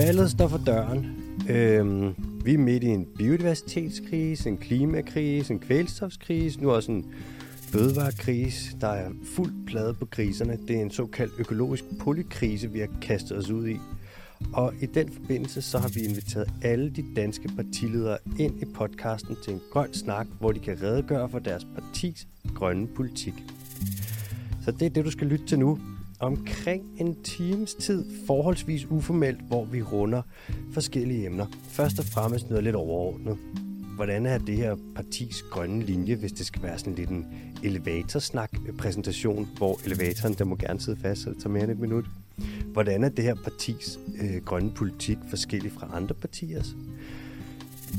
Valget står for døren. Øhm, vi er midt i en biodiversitetskrise, en klimakrise, en kvælstofskrise, nu også en fødevarekrise. Der er fuld plade på kriserne. Det er en såkaldt økologisk polykrise, vi har kastet os ud i. Og i den forbindelse så har vi inviteret alle de danske partiledere ind i podcasten til en grøn snak, hvor de kan redegøre for deres partis grønne politik. Så det er det, du skal lytte til nu. Omkring en times tid, forholdsvis uformelt, hvor vi runder forskellige emner. Først og fremmest noget lidt overordnet. Hvordan er det her partis grønne linje, hvis det skal være sådan lidt en elevatorsnak-præsentation, øh, hvor elevatoren, der må gerne sidde fast, så det tager mere end et minut. Hvordan er det her partis øh, grønne politik forskellig fra andre partiers?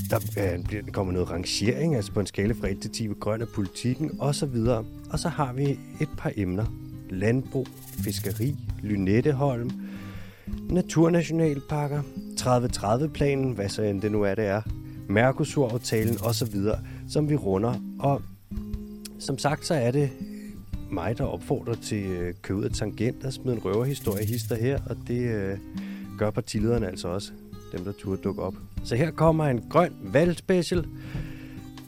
Der øh, kommer noget rangering, altså på en skala fra 1 til 10, hvor grøn er politikken, og så videre. Og så har vi et par emner. Landbrug, fiskeri, Lynetteholm, naturnationalparker, 30-30-planen, hvad så end det nu er, det er, Mercosur-aftalen osv., som vi runder. Og som sagt, så er det mig, der opfordrer til øh, køb ud af tangent og smide en røverhistorie hister her, og det øh, gør partilederne altså også, dem der turde dukke op. Så her kommer en grøn valgspecial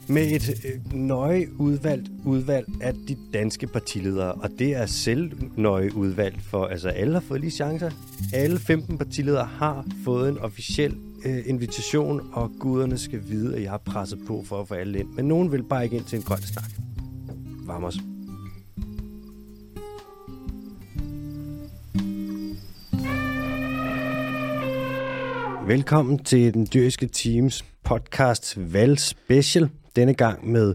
med et øh, nøje udvalgt udvalg af de danske partiledere, og det er selv nøje udvalgt for, altså alle har fået lige chancer. Alle 15 partiledere har fået en officiel øh, invitation, og guderne skal vide, at jeg har presset på for at få alle ind. Men nogen vil bare ikke ind til en grøn snak. Vamos. Velkommen til den dyriske teams podcast Val Special. Denne gang med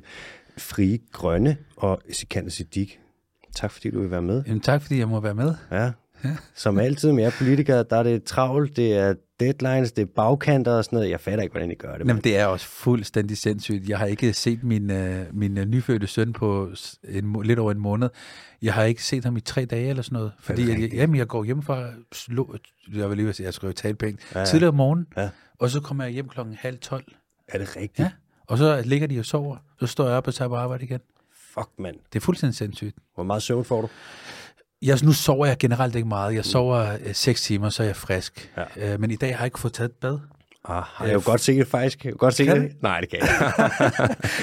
Frie Grønne og Sikander Siddiq. Tak fordi du vil være med. Jamen, tak fordi jeg må være med. Ja. Som altid med jer politikere, der er det travlt, det er deadlines, det er bagkanter og sådan noget. Jeg fatter ikke, hvordan I gør det. Jamen, det er også fuldstændig sindssygt. Jeg har ikke set min, uh, min uh, nyfødte søn på en, lidt over en måned. Jeg har ikke set ham i tre dage eller sådan noget. Fordi jeg, jamen, jeg går hjem fra, slå, jeg vil lige sige, jeg skal jo tale pænt, ja. tidligere om morgenen, ja. og så kommer jeg hjem klokken halv tolv. Er det rigtigt? Ja, og så ligger de og sover. Så står jeg op og tager på arbejde igen. Fuck, mand. Det er fuldstændig sindssygt. Hvor meget søvn får du? Jeg, nu sover jeg generelt ikke meget. Jeg sover øh, 6 timer, så er jeg frisk. Ja. Øh, men i dag har jeg ikke fået taget et bad. Ah, jeg kan jo godt se det faktisk. Jeg godt se Kan det. Nej, det kan jeg.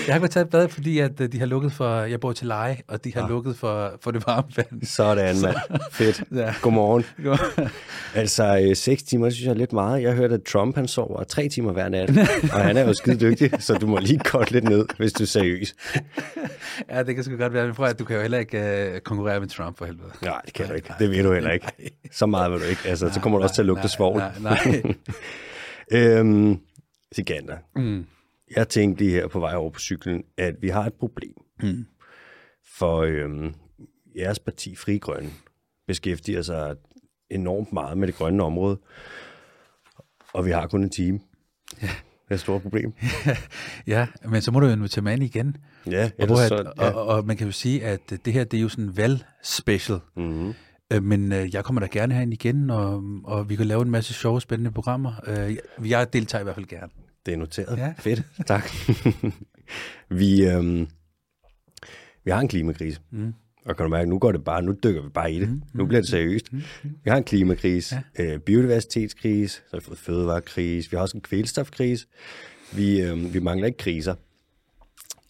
Jeg har ikke fået taget et bad, fordi at øh, de har lukket for, jeg bor til leje, og de har Ah. lukket for, for det varme vand. Sådan, mand. Fedt. Ja. Godmorgen. Altså, øh, 6 timer, det synes jeg er lidt meget. Jeg hørte, at Trump han sover 3 timer hver nat, og han er jo skide dygtig, så du må lige korte lidt ned, hvis du er seriøs. Ja, det kan sgu godt være. Men prøv at du kan jo heller ikke uh, konkurrere med Trump for helvede. Nej, det kan du ikke. Det ved du heller ikke. Så meget vil du ikke. Altså, så kommer du også til at lugte nej, svovl. Nej, nej. Øhm, Sikander, Mm. jeg tænkte lige her på vej over på cyklen, at vi har et problem. Mm. For øhm, jeres parti, Fri Grønne, beskæftiger sig enormt meget med det grønne område, og vi har kun en time. Ja. Det er et stort problem. Ja, men så må du jo invitere mig igen. Ja, Og, hvor, så... at, og, og, og man kan jo sige, at det her, det er jo sådan en valg-special. Mm-hmm. Øh, Men øh, jeg kommer da gerne herind igen, og, og vi kan lave en masse sjove, spændende programmer. Øh, jeg- deltager i hvert fald gerne. Det er noteret. Ja. Fedt. Tak. vi, øhm, vi har en klimakrise. Mm. Og kan du mærke, nu går det bare, nu dykker vi bare i det. Mm, Nu bliver det seriøst. Vi har en klimakrise, ja. øh, biodiversitetskrise, så har vi fået fødevarekrise, vi har også en kvælstofkrise. Vi, øh, vi mangler ikke kriser.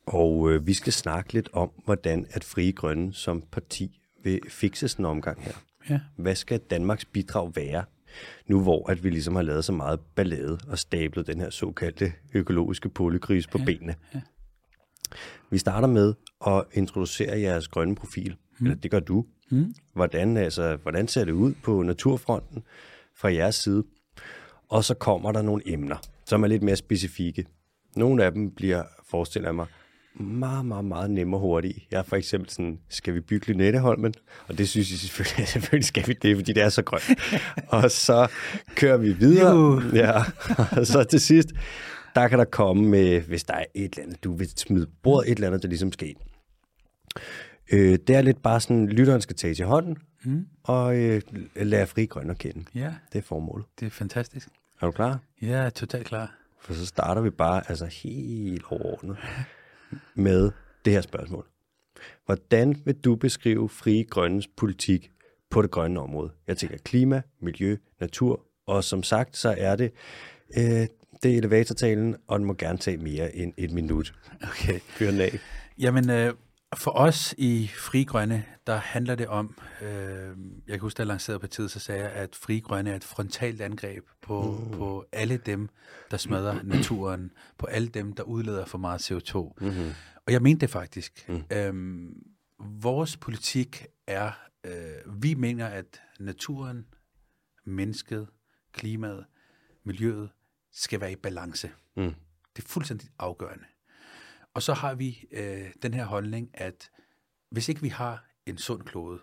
Og øh, vi skal snakke lidt om, hvordan at Frie Grønne som parti vil fikse sådan en omgang her. Ja. Hvad skal Danmarks bidrag være, nu hvor at vi ligesom har lavet så meget ballade og stablet den her såkaldte økologiske polykrise på ja. benene? ja. Vi starter med at introducere jeres grønne profil. Mm. Eller det gør du. Mm. Hvordan, altså, hvordan ser det ud på naturfronten fra jeres side? Og så kommer der nogle emner, som er lidt mere specifikke. Nogle af dem bliver, forestiller jeg mig, meget, meget, meget nemme og hurtige. Jeg er for eksempel sådan, skal vi bygge Lynetteholmen? Og det synes jeg selvfølgelig, selvfølgelig skal vi det, fordi det er så grønt. og så kører vi videre. Juhu. Ja, og så til sidst, der kan der komme med, hvis der er et eller andet, du vil smide på bordet, et eller andet, der ligesom skal ind. Øh, det er lidt bare sådan, lytteren skal tage til hånden, Mm. og øh, lære fri grøn at kende. Ja, Det er formålet. det er fantastisk. Er du klar? Er totalt klar. For så starter vi bare altså helt overordnet med det her spørgsmål. Hvordan vil du beskrive Frie Grønnes politik på det grønne område? Jeg tænker klima, miljø, natur, Og som sagt, så er det, øh, det er elevatortalen, og den må gerne tage mere end et minut. Okay. Fyr den af. Jamen, øh, for os i Fri Grønne, der handler det om, øh, jeg kan huske, da jeg lancerede partiet, så sagde jeg, at Fri Grønne er et frontalt angreb på, mm. på alle dem, der smadrer naturen, på alle dem, der udleder for meget CO2. Mm-hmm. Og jeg mente det faktisk. Mm. Øhm, vores politik er, øh, vi mener, at naturen, mennesket, klimaet, miljøet skal være i balance. Mm. Det er fuldstændig afgørende. Og så har vi øh, den her holdning, at hvis ikke vi har en sund klode,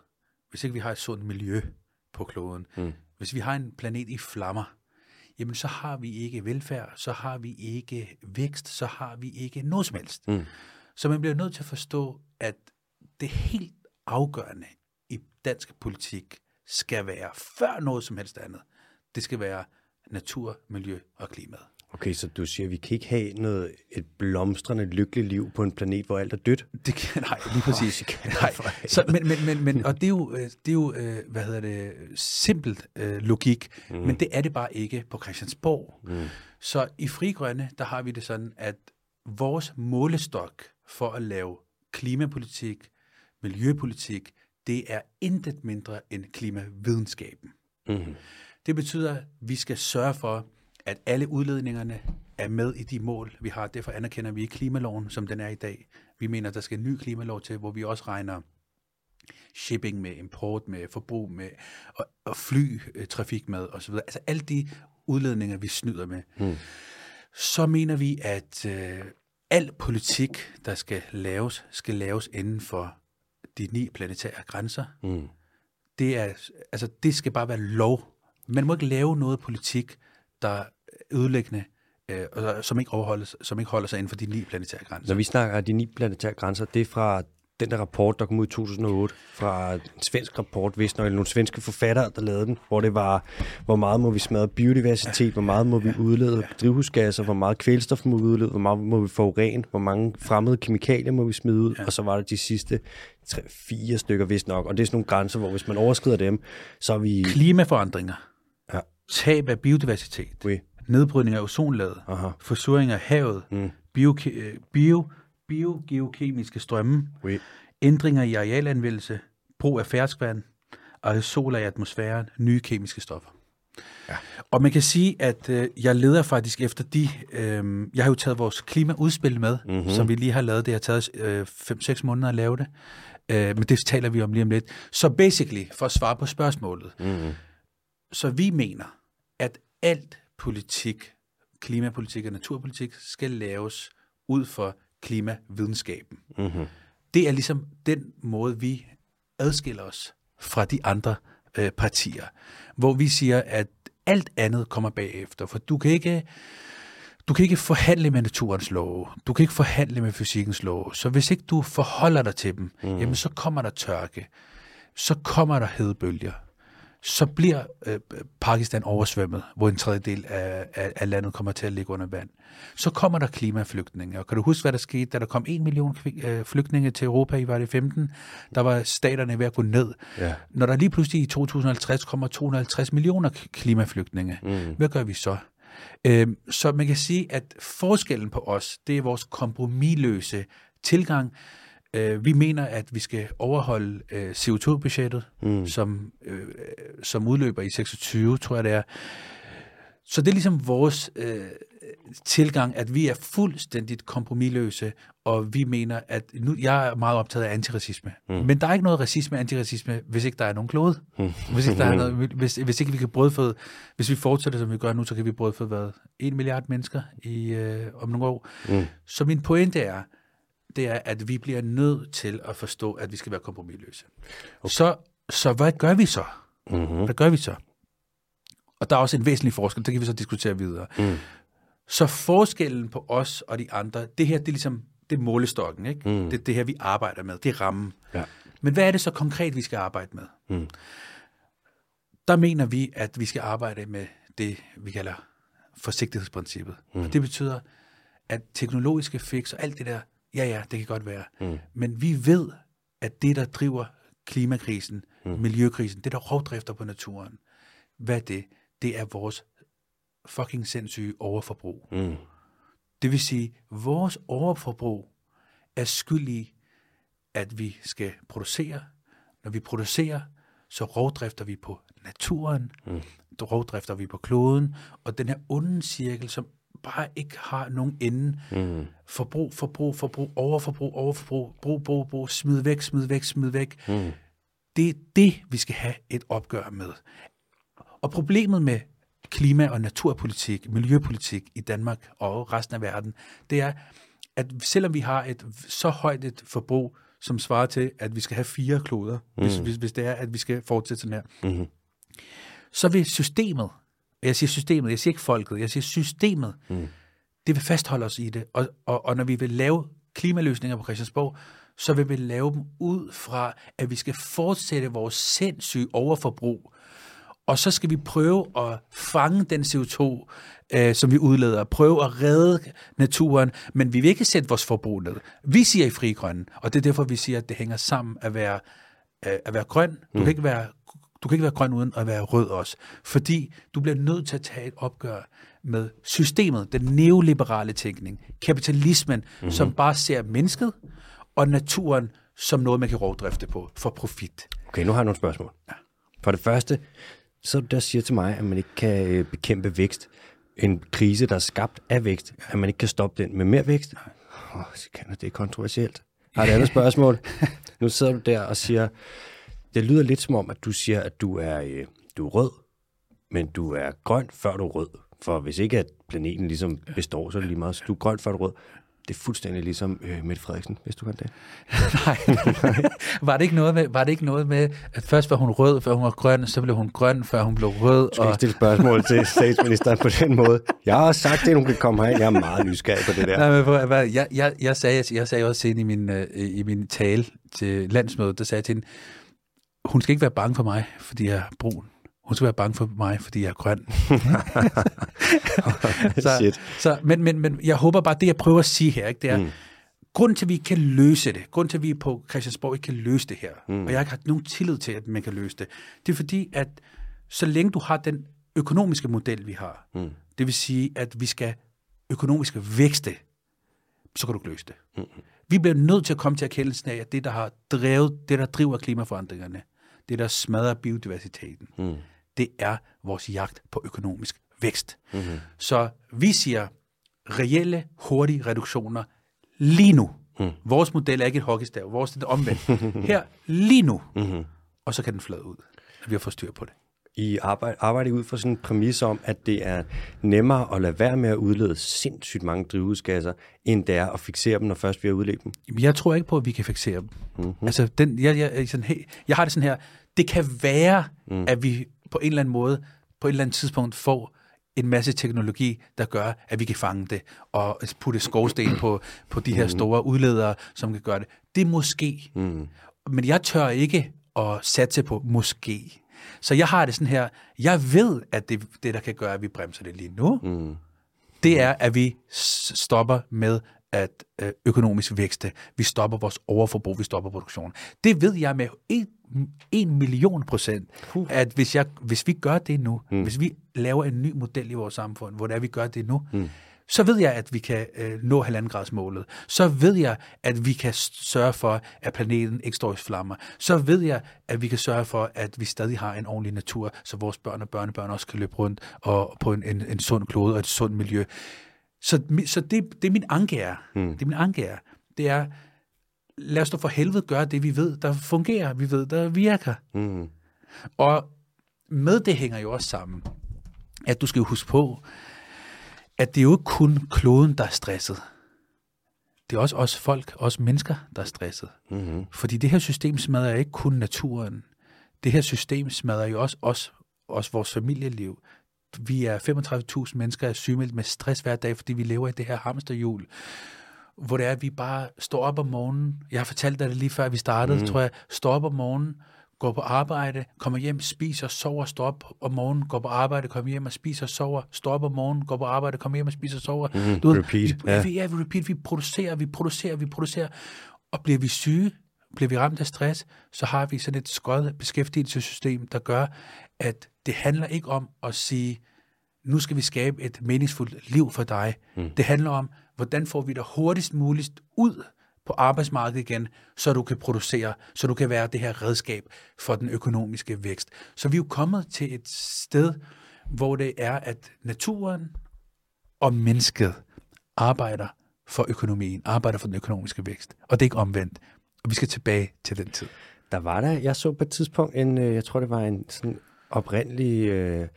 hvis ikke vi har et sundt miljø på kloden, mm. hvis vi har en planet i flammer, jamen så har vi ikke velfærd, så har vi ikke vækst, så har vi ikke noget som helst. Mm. Så man bliver nødt til at forstå, at det helt afgørende i dansk politik skal være, før noget som helst andet, det skal være natur, miljø og klimaet. Okay, så du siger, at vi kan ikke have noget, et blomstrende, lykkeligt liv på en planet, hvor alt er dødt? Det kan, nej, lige præcis. Oh, nej. Så, men, men, men, men, og det er jo, øh, det er jo øh, hvad hedder det, simpelt øh, logik, mm. men det er det bare ikke på Christiansborg. Mm. Så i Fri Grønne, der har vi det sådan, at vores målestok for at lave klimapolitik, miljøpolitik, det er intet mindre end klimavidenskaben. Mm. Det betyder, at vi skal sørge for, at alle udledningerne er med i de mål, vi har. Derfor anerkender vi ikke klimaloven, som den er i dag. Vi mener, der skal en ny klimalov til, hvor vi også regner shipping med, import med, forbrug med, og, og flytrafik med osv. Altså alle de udledninger, vi snyder med. Mm. Så mener vi, at øh, al politik, der skal laves, skal laves inden for de ni planetære grænser. Mm. Det, er, altså, det skal bare være lov. Man må ikke lave noget politik, der er ødelæggende, øh, som, ikke overholdes, som ikke holder sig inden for de ni planetære grænser. Når vi snakker de ni planetære grænser, det er fra den der rapport, der kom ud i 2008, fra en svensk rapport, hvis nok, nogle svenske forfattere, der lavede den, hvor det var, hvor meget må vi smadre biodiversitet, hvor meget må vi udlede drivhusgasser, hvor meget kvælstof må vi udlede, hvor meget må vi forurene, hvor mange fremmede kemikalier må vi smide ud, ja. og så var der de sidste tre, fire stykker, vist nok, og det er sådan nogle grænser, hvor hvis man overskrider dem, så er vi... Klimaforandringer tab af biodiversitet, oui. Nedbrydning af ozonlaget, Aha. forsuring af havet, mm. bio, bio, biogeokemiske strømme, oui. ændringer i arealanvendelse, brug af ferskvand, aerosoler i atmosfæren, nye kemiske stoffer. Ja. Og man kan sige, at øh, jeg leder faktisk efter de... Øh, jeg har jo taget vores klimaudspil med, mm-hmm. som vi lige har lavet. Det har taget 5-6 øh, måneder at lave det. Øh, men det taler vi om lige om lidt. Så basically, for at svare på spørgsmålet, mm-hmm så vi mener, at alt politik, klimapolitik og naturpolitik, skal laves ud for klimavidenskaben. Mm-hmm. Det er ligesom den måde, vi adskiller os fra de andre øh, partier, hvor vi siger, at alt andet kommer bagefter, for du kan ikke du kan ikke forhandle med naturens love, du kan ikke forhandle med fysikkens love, så hvis ikke du forholder dig til dem, mm. jamen så kommer der tørke, så kommer der hedebølger, så bliver øh, Pakistan oversvømmet, hvor en tredjedel af, af, af landet kommer til at ligge under vand. Så kommer der klimaflygtninge, og kan du huske, hvad der skete, da der kom en million øh, flygtninge til Europa i var det 15? Der var staterne ved at gå ned. Ja. Når der lige pludselig i 2050 kommer 250 millioner klimaflygtninge, mm. hvad gør vi så? Øh, så man kan sige, at forskellen på os, det er vores kompromilløse tilgang, Øh, vi mener, at vi skal overholde øh, CO2-budgettet, mm. som, øh, som udløber i 26, tror jeg det er. Så det er ligesom vores øh, tilgang, at vi er fuldstændigt kompromilløse, og vi mener, at nu, jeg er meget optaget af antiracisme. Mm. Men der er ikke noget racisme og antiracisme, hvis ikke der er nogen klode. Mm. Hvis, ikke der er noget, hvis, hvis ikke vi kan brødføde, hvis vi fortsætter, som vi gør nu, så kan vi brødføde, hvad, en milliard mennesker i, øh, om nogle år. Mm. Så min pointe er, det er, at vi bliver nødt til at forstå, at vi skal være kompromilløse. Okay. Så, så hvad gør vi så? Mm-hmm. Hvad gør vi så? Og der er også en væsentlig forskel, det kan vi så diskutere videre. Mm. Så forskellen på os og de andre, det her, det er ligesom, det er målestokken, ikke? Mm. Det er det her, vi arbejder med, det er rammen. Ja. Men hvad er det så konkret, vi skal arbejde med? Mm. Der mener vi, at vi skal arbejde med det, vi kalder forsigtighedsprincippet. Mm. Og det betyder, at teknologiske fix og alt det der, Ja, ja, det kan godt være. Mm. Men vi ved, at det, der driver klimakrisen, mm. miljøkrisen, det der rovdrifter på naturen, hvad det? det er vores fucking sindssyge overforbrug. Mm. Det vil sige, vores overforbrug er skyld i, at vi skal producere. Når vi producerer, så rovdrifter vi på naturen, mm. rovdrifter vi på kloden, og den her onde cirkel, som bare ikke har nogen ende. Mm. Forbrug, forbrug, forbrug, overforbrug, overforbrug, brug, brug, brug, smid væk, smid væk, smid væk. Mm. Det er det, vi skal have et opgør med. Og problemet med klima- og naturpolitik, miljøpolitik i Danmark og resten af verden, det er, at selvom vi har et så højt et forbrug, som svarer til, at vi skal have fire kloder, mm. hvis, hvis, hvis det er, at vi skal fortsætte sådan her, mm. så vil systemet, jeg siger systemet, jeg siger ikke folket, jeg siger systemet, mm. det vil fastholde os i det. Og, og, og når vi vil lave klimaløsninger på Christiansborg, så vil vi lave dem ud fra, at vi skal fortsætte vores sindssyge overforbrug, og så skal vi prøve at fange den CO2, øh, som vi udleder, prøve at redde naturen, men vi vil ikke sætte vores forbrug ned. Vi siger i Fri Grønne, og det er derfor, vi siger, at det hænger sammen at være, øh, at være grøn. Du, mm. kan ikke være, du kan ikke være grøn uden at være rød også, fordi du bliver nødt til at tage et opgør med systemet, den neoliberale tænkning, kapitalismen, mm-hmm. som bare ser mennesket og naturen som noget, man kan rovdrifte på for profit. Okay, nu har jeg nogle spørgsmål. Ja. For det første, så der siger til mig, at man ikke kan øh, bekæmpe vækst. En krise, der er skabt af vækst, at man ikke kan stoppe den med mere vækst. Åh, oh, det er kontroversielt. Har et andet spørgsmål. Nu sidder du der og siger, det lyder lidt som om, at du siger, at du er, øh, du er rød, men du er grøn, før du er rød. For hvis ikke at planeten ligesom består, så er det lige meget. Så du er grøn, før du er rød. Det er fuldstændig ligesom øh, Mette Frederiksen, hvis du kan det. Nej. var, det ikke noget med, var det ikke noget med, at først var hun rød, før hun var grøn, så blev hun grøn, før hun blev rød? Du skal og... ikke stille spørgsmål til statsministeren på den måde. Jeg har sagt det, hun kan komme herind. Jeg er meget nysgerrig på det der. Nej, men, jeg, jeg, jeg, sagde, jeg sagde også ind i min, øh, i min tale til landsmødet, der sagde jeg til hende, hun skal ikke være bange for mig, fordi jeg er brun. Hun skal være bange for mig, fordi jeg er grøn. så, Shit. så, men, men, men jeg håber bare, det jeg prøver at sige her, ikke, det er, mm. grunden til, at vi ikke kan løse det, grunden til, at vi på Christiansborg ikke kan løse det her, mm. og jeg har ikke haft nogen tillid til, at man kan løse det, det er fordi, at så længe du har den økonomiske model, vi har, mm. det vil sige, at vi skal økonomisk vækste, så kan du ikke løse det. Mm. Vi bliver nødt til at komme til erkendelsen af, at det, der har drevet, det, der driver klimaforandringerne, det, der smadrer biodiversiteten, mm det er vores jagt på økonomisk vækst. Mm-hmm. Så vi siger reelle, hurtige reduktioner lige nu. Mm. Vores model er ikke et hockeystav, vores er det omvendt. Her lige nu, mm-hmm. og så kan den flade ud, at vi har fået styr på det. I arbejde, arbejde ud fra sådan en præmis om, at det er nemmere at lade være med at udlede sindssygt mange drivhusgasser, end det er at fixere dem, når først vi har udledt dem? Jeg tror ikke på, at vi kan fixere dem. Mm-hmm. Altså, den, jeg, jeg, sådan, hey, jeg har det sådan her, det kan være, mm. at vi på en eller anden måde, på et eller andet tidspunkt får en masse teknologi, der gør, at vi kan fange det, og putte skovsten på, på de her mm. store udledere, som kan gøre det. Det er måske. Mm. Men jeg tør ikke at satse på måske. Så jeg har det sådan her, jeg ved, at det, det der kan gøre, at vi bremser det lige nu, mm. det er, at vi stopper med at øh, økonomisk vækste. Vi stopper vores overforbrug, vi stopper produktionen. Det ved jeg med en, en million procent, uh. at hvis, jeg, hvis vi gør det nu, mm. hvis vi laver en ny model i vores samfund, hvor det er, vi gør det nu, mm. Så ved jeg, at vi kan øh, nå halvandengradsmålet. Så ved jeg, at vi kan sørge for, at planeten ikke står i flammer. Så ved jeg, at vi kan sørge for, at vi stadig har en ordentlig natur, så vores børn og børnebørn også kan løbe rundt og på en, en, en sund klode og et sundt miljø. Så, så det, det er min anke er. Mm. Det er min anke er. Det er, lad os da for helvede gøre det, vi ved, der fungerer, vi ved, der virker. Mm. Og med det hænger jo også sammen, at du skal huske på, at det er jo ikke kun kloden, der er stresset. Det er også os folk, os mennesker, der er stresset. Mm-hmm. Fordi det her system smadrer ikke kun naturen. Det her system smadrer jo også os, også vores familieliv vi er 35.000 mennesker er sygemeldt med stress hver dag, fordi vi lever i det her hamsterhjul, hvor det er, at vi bare står op om morgenen. Jeg har fortalt dig det lige før vi startede, mm. tror jeg. Står op om morgenen, går på arbejde, kommer hjem, spiser, sover, står op om morgenen, går på arbejde, kommer hjem og spiser, sover, står op om morgenen, går på arbejde, kommer hjem og spiser, sover. Mm, du ved, repeat. Vi, ja. Vi, ja, vi repeat. Vi producerer, vi producerer, vi producerer. Og bliver vi syge, bliver vi ramt af stress, så har vi sådan et skøjet beskæftigelsessystem, der gør, at det handler ikke om at sige, nu skal vi skabe et meningsfuldt liv for dig. Mm. Det handler om, hvordan får vi dig hurtigst muligt ud på arbejdsmarkedet igen, så du kan producere, så du kan være det her redskab for den økonomiske vækst. Så vi er jo kommet til et sted, hvor det er, at naturen og mennesket arbejder for økonomien, arbejder for den økonomiske vækst. Og det er ikke omvendt. Og vi skal tilbage til den tid. Der var der, jeg så på et tidspunkt en, øh, jeg tror det var en sådan oprindelig, øh,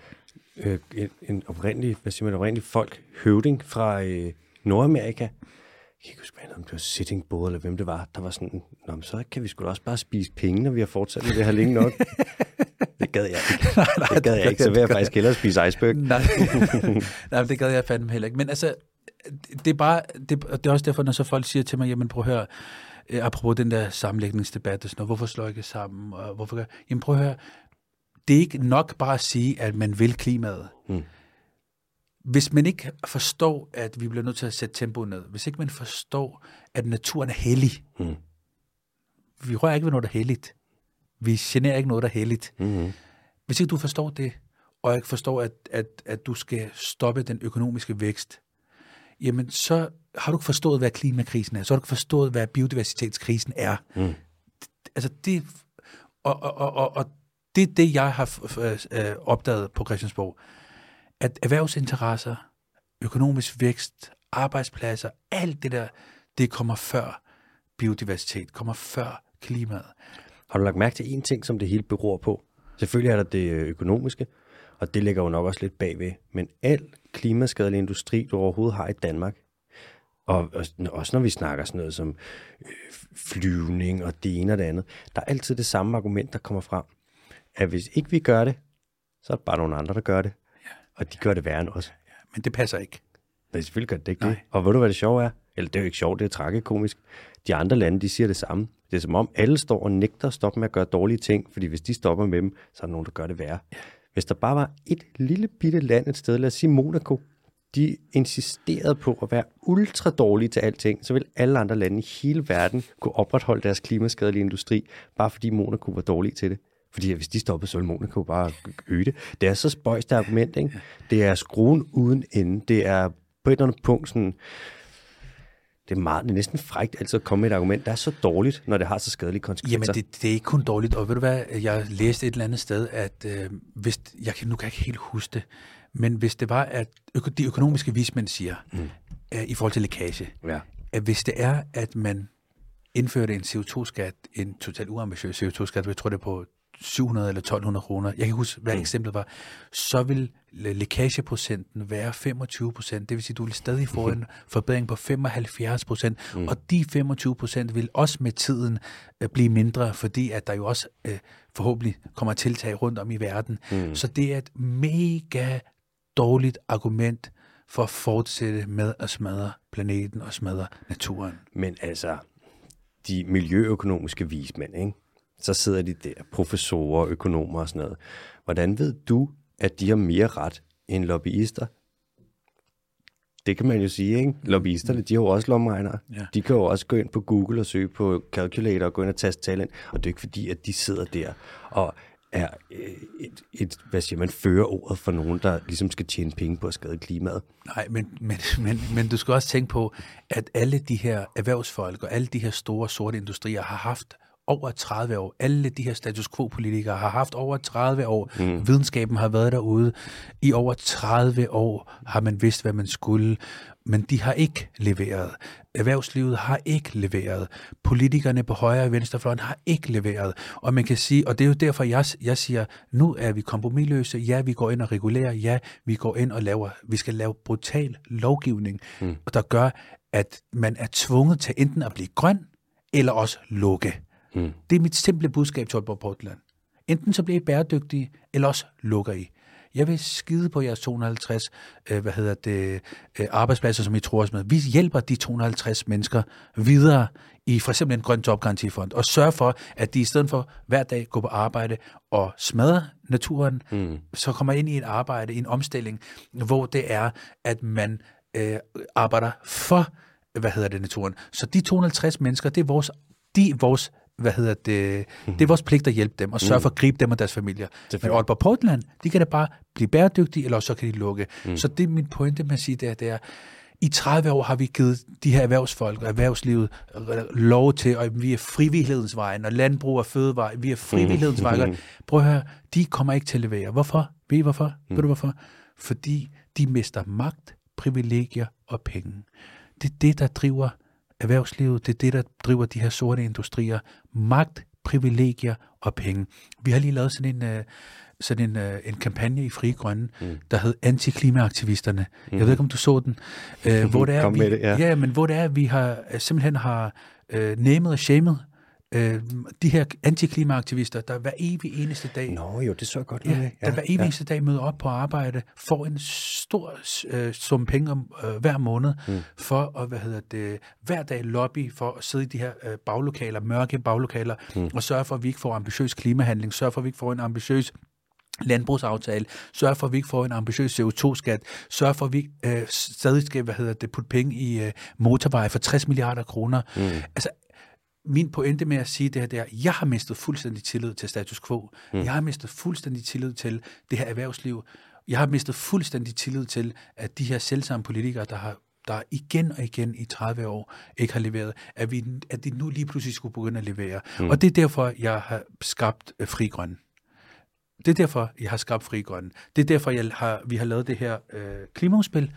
øh, en, en oprindelig, hvad siger man, oprindelig folk, høvding fra øh, Nordamerika. Jeg kan ikke huske, om det var Sitting Bull, eller hvem det var, der var sådan, Nå, men så kan vi sgu da også bare spise penge, når vi har fortsat med det her længe nok. det gad jeg ikke. nej, nej, det gad jeg ikke, så vil jeg faktisk hellere spise iceberg. nej, nej, det gad jeg fandme heller ikke. Men altså, det er bare, det, det er også derfor, når så folk siger til mig, jamen prøv at høre, øh, apropos den der sammenlægningsdebat, og sådan noget, hvorfor slår ikke sammen, og hvorfor Jamen prøv at høre, det er ikke nok bare at sige, at man vil klimaet. Mm. Hvis man ikke forstår, at vi bliver nødt til at sætte tempoet ned, hvis ikke man forstår, at naturen er hellig, mm. vi rører ikke ved noget, der er helligt. Vi generer ikke noget, der er helligt. Mm-hmm. Hvis ikke du forstår det, og ikke forstår, at, at, at du skal stoppe den økonomiske vækst, jamen så har du ikke forstået, hvad klimakrisen er. Så har du ikke forstået, hvad biodiversitetskrisen er. Mm. Altså det, og, og, og, og det er det, jeg har øh, opdaget på Christiansborg. At erhvervsinteresser, økonomisk vækst, arbejdspladser, alt det der, det kommer før biodiversitet, kommer før klimaet. Har du lagt mærke til en ting, som det hele beror på? Selvfølgelig er der det øh, økonomiske, og det ligger jo nok også lidt bagved. Men al klimaskadelig industri, du overhovedet har i Danmark, og også når vi snakker sådan noget som øh, flyvning og det ene og det andet, der er altid det samme argument, der kommer frem. At hvis ikke vi gør det, så er det bare nogle andre, der gør det. Og de gør det værre end os. Ja, men det passer ikke. Nej, selvfølgelig gør det ikke Nej. det. Og ved du, hvad det sjove er? Eller det er jo ikke sjovt, det er tragikomisk. De andre lande, de siger det samme. Det er som om, alle står og nægter at stoppe med at gøre dårlige ting, fordi hvis de stopper med dem, så er der nogen, der gør det værre. Ja. Hvis der bare var et lille bitte land et sted, lad os sige Monaco, de insisterede på at være ultra dårlige til alting, så vil alle andre lande i hele verden kunne opretholde deres klimaskadelige industri, bare fordi Monaco var dårlige til det. Fordi hvis de stoppede, ville Monaco bare øge det. Det er så spøjst argument, ikke? Det er skruen uden ende. Det er på et eller andet punkt sådan, det er, meget, det er næsten frægt altid at komme med et argument, der er så dårligt, når det har så skadelige konsekvenser. Jamen, det, det er ikke kun dårligt. Og ved du hvad, jeg læste et eller andet sted, at øh, hvis, jeg kan, nu kan jeg ikke helt huske det, men hvis det var, at øko, de økonomiske vismænd siger, mm. øh, i forhold til lækage, ja. at hvis det er, at man indførte en CO2-skat, en totalt uambitiøs CO2-skat, jeg tror det er på 700 eller 1200 kroner, jeg kan huske, hvad mm. eksemplet var, så vil lækageprocenten være 25 procent. Det vil sige, du vil stadig få en forbedring på 75 procent, mm. og de 25 procent vil også med tiden uh, blive mindre, fordi at der jo også uh, forhåbentlig kommer tiltag rundt om i verden. Mm. Så det er et mega dårligt argument for at fortsætte med at smadre planeten og smadre naturen. Men altså, de miljøøkonomiske vismænd, ikke? Så sidder de der, professorer, økonomer og sådan noget. Hvordan ved du, at de har mere ret end lobbyister? Det kan man jo sige, ikke? Lobbyisterne, de har jo også lommeregnere. Ja. De kan jo også gå ind på Google og søge på calculator og gå ind og taste tal ind. Og det er ikke fordi, at de sidder der og er øh, et, et, hvad siger man, fører ordet for nogen, der ligesom skal tjene penge på at skade klimaet. Nej, men, men, men, men du skal også tænke på, at alle de her erhvervsfolk og alle de her store sorte industrier har haft over 30 år. Alle de her status quo-politikere har haft over 30 år. Mm. Videnskaben har været derude. I over 30 år har man vidst, hvad man skulle, men de har ikke leveret. Erhvervslivet har ikke leveret. Politikerne på højre og venstrefløjen har ikke leveret. Og man kan sige, og det er jo derfor, jeg, jeg siger, nu er vi kompromilløse. Ja, vi går ind og regulerer. Ja, vi går ind og laver, vi skal lave brutal lovgivning, mm. der gør, at man er tvunget til enten at blive grøn, eller også lukke. Mm. Det er mit simple budskab til Aalborg Portland. Enten så bliver I bæredygtige, eller også lukker I. Jeg vil skide på jeres 250 øh, hvad hedder det, øh, arbejdspladser, som I tror os med. Vi hjælper de 250 mennesker videre i for eksempel en grøn jobgarantifond, og sørger for, at de i stedet for hver dag går på arbejde og smadrer naturen, mm. så kommer ind i et arbejde, i en omstilling, hvor det er, at man øh, arbejder for hvad hedder det, naturen. Så de 250 mennesker, det er vores, de er vores hvad hedder det, det er vores pligt at hjælpe dem og sørge for at gribe dem og deres familier. Men. Aalborg Portland, de kan da bare blive bæredygtige, eller så kan de lukke. Mm. Så det er min pointe med at sige, det er, det er, i 30 år har vi givet de her erhvervsfolk og erhvervslivet lov til, og vi er frivillighedens vejen, og landbrug og fødevare, vi er frivillighedens vejen. Prøv at høre, de kommer ikke til at levere. Hvorfor? Ved I hvorfor? Mm. Ved du hvorfor? Fordi de mister magt, privilegier og penge. Det er det, der driver erhvervslivet, det er det, der driver de her sorte industrier. Magt, privilegier og penge. Vi har lige lavet sådan en, øh, sådan en, øh, en kampagne i Frie Grønne, mm. der hed Antiklimaaktivisterne. Mm. Jeg ved ikke, om du så den. Øh, hvor det er, Kom vi, med det, ja. ja, men hvor det er, at vi har simpelthen har øh, namet og shamed øh, de her antiklimaaktivister, der hver evig eneste dag Nå jo, det så jeg godt Ja, noget af. der hver evig eneste dag møder op på arbejde, får en stor øh, sum penge om, øh, hver måned, mm. for at hvad hedder det, hver dag lobby for at sidde i de her øh, baglokaler, mørke baglokaler, mm. og sørge for, at vi ikke får ambitiøs klimahandling, sørge for, at vi ikke får en ambitiøs landbrugsaftale, sørge for, at vi ikke får en ambitiøs CO2-skat, sørge for, at vi øh, stadig skal hvad hedder det, putte penge i øh, motorveje for 60 milliarder kroner. Mm. Altså, min pointe med at sige det her, det er, at jeg har mistet fuldstændig tillid til status quo. Mm. Jeg har mistet fuldstændig tillid til det her erhvervsliv. Jeg har mistet fuldstændig tillid til, at de her selvsamme politikere, der har der igen og igen i 30 år ikke har leveret, at, vi, at de nu lige pludselig skulle begynde at levere. Mm. Og det er derfor, jeg har skabt øh, Fri Grønne. Det er derfor, jeg har skabt Fri Grønne. Det er derfor, jeg har, vi har lavet det her øh, klimaudspil.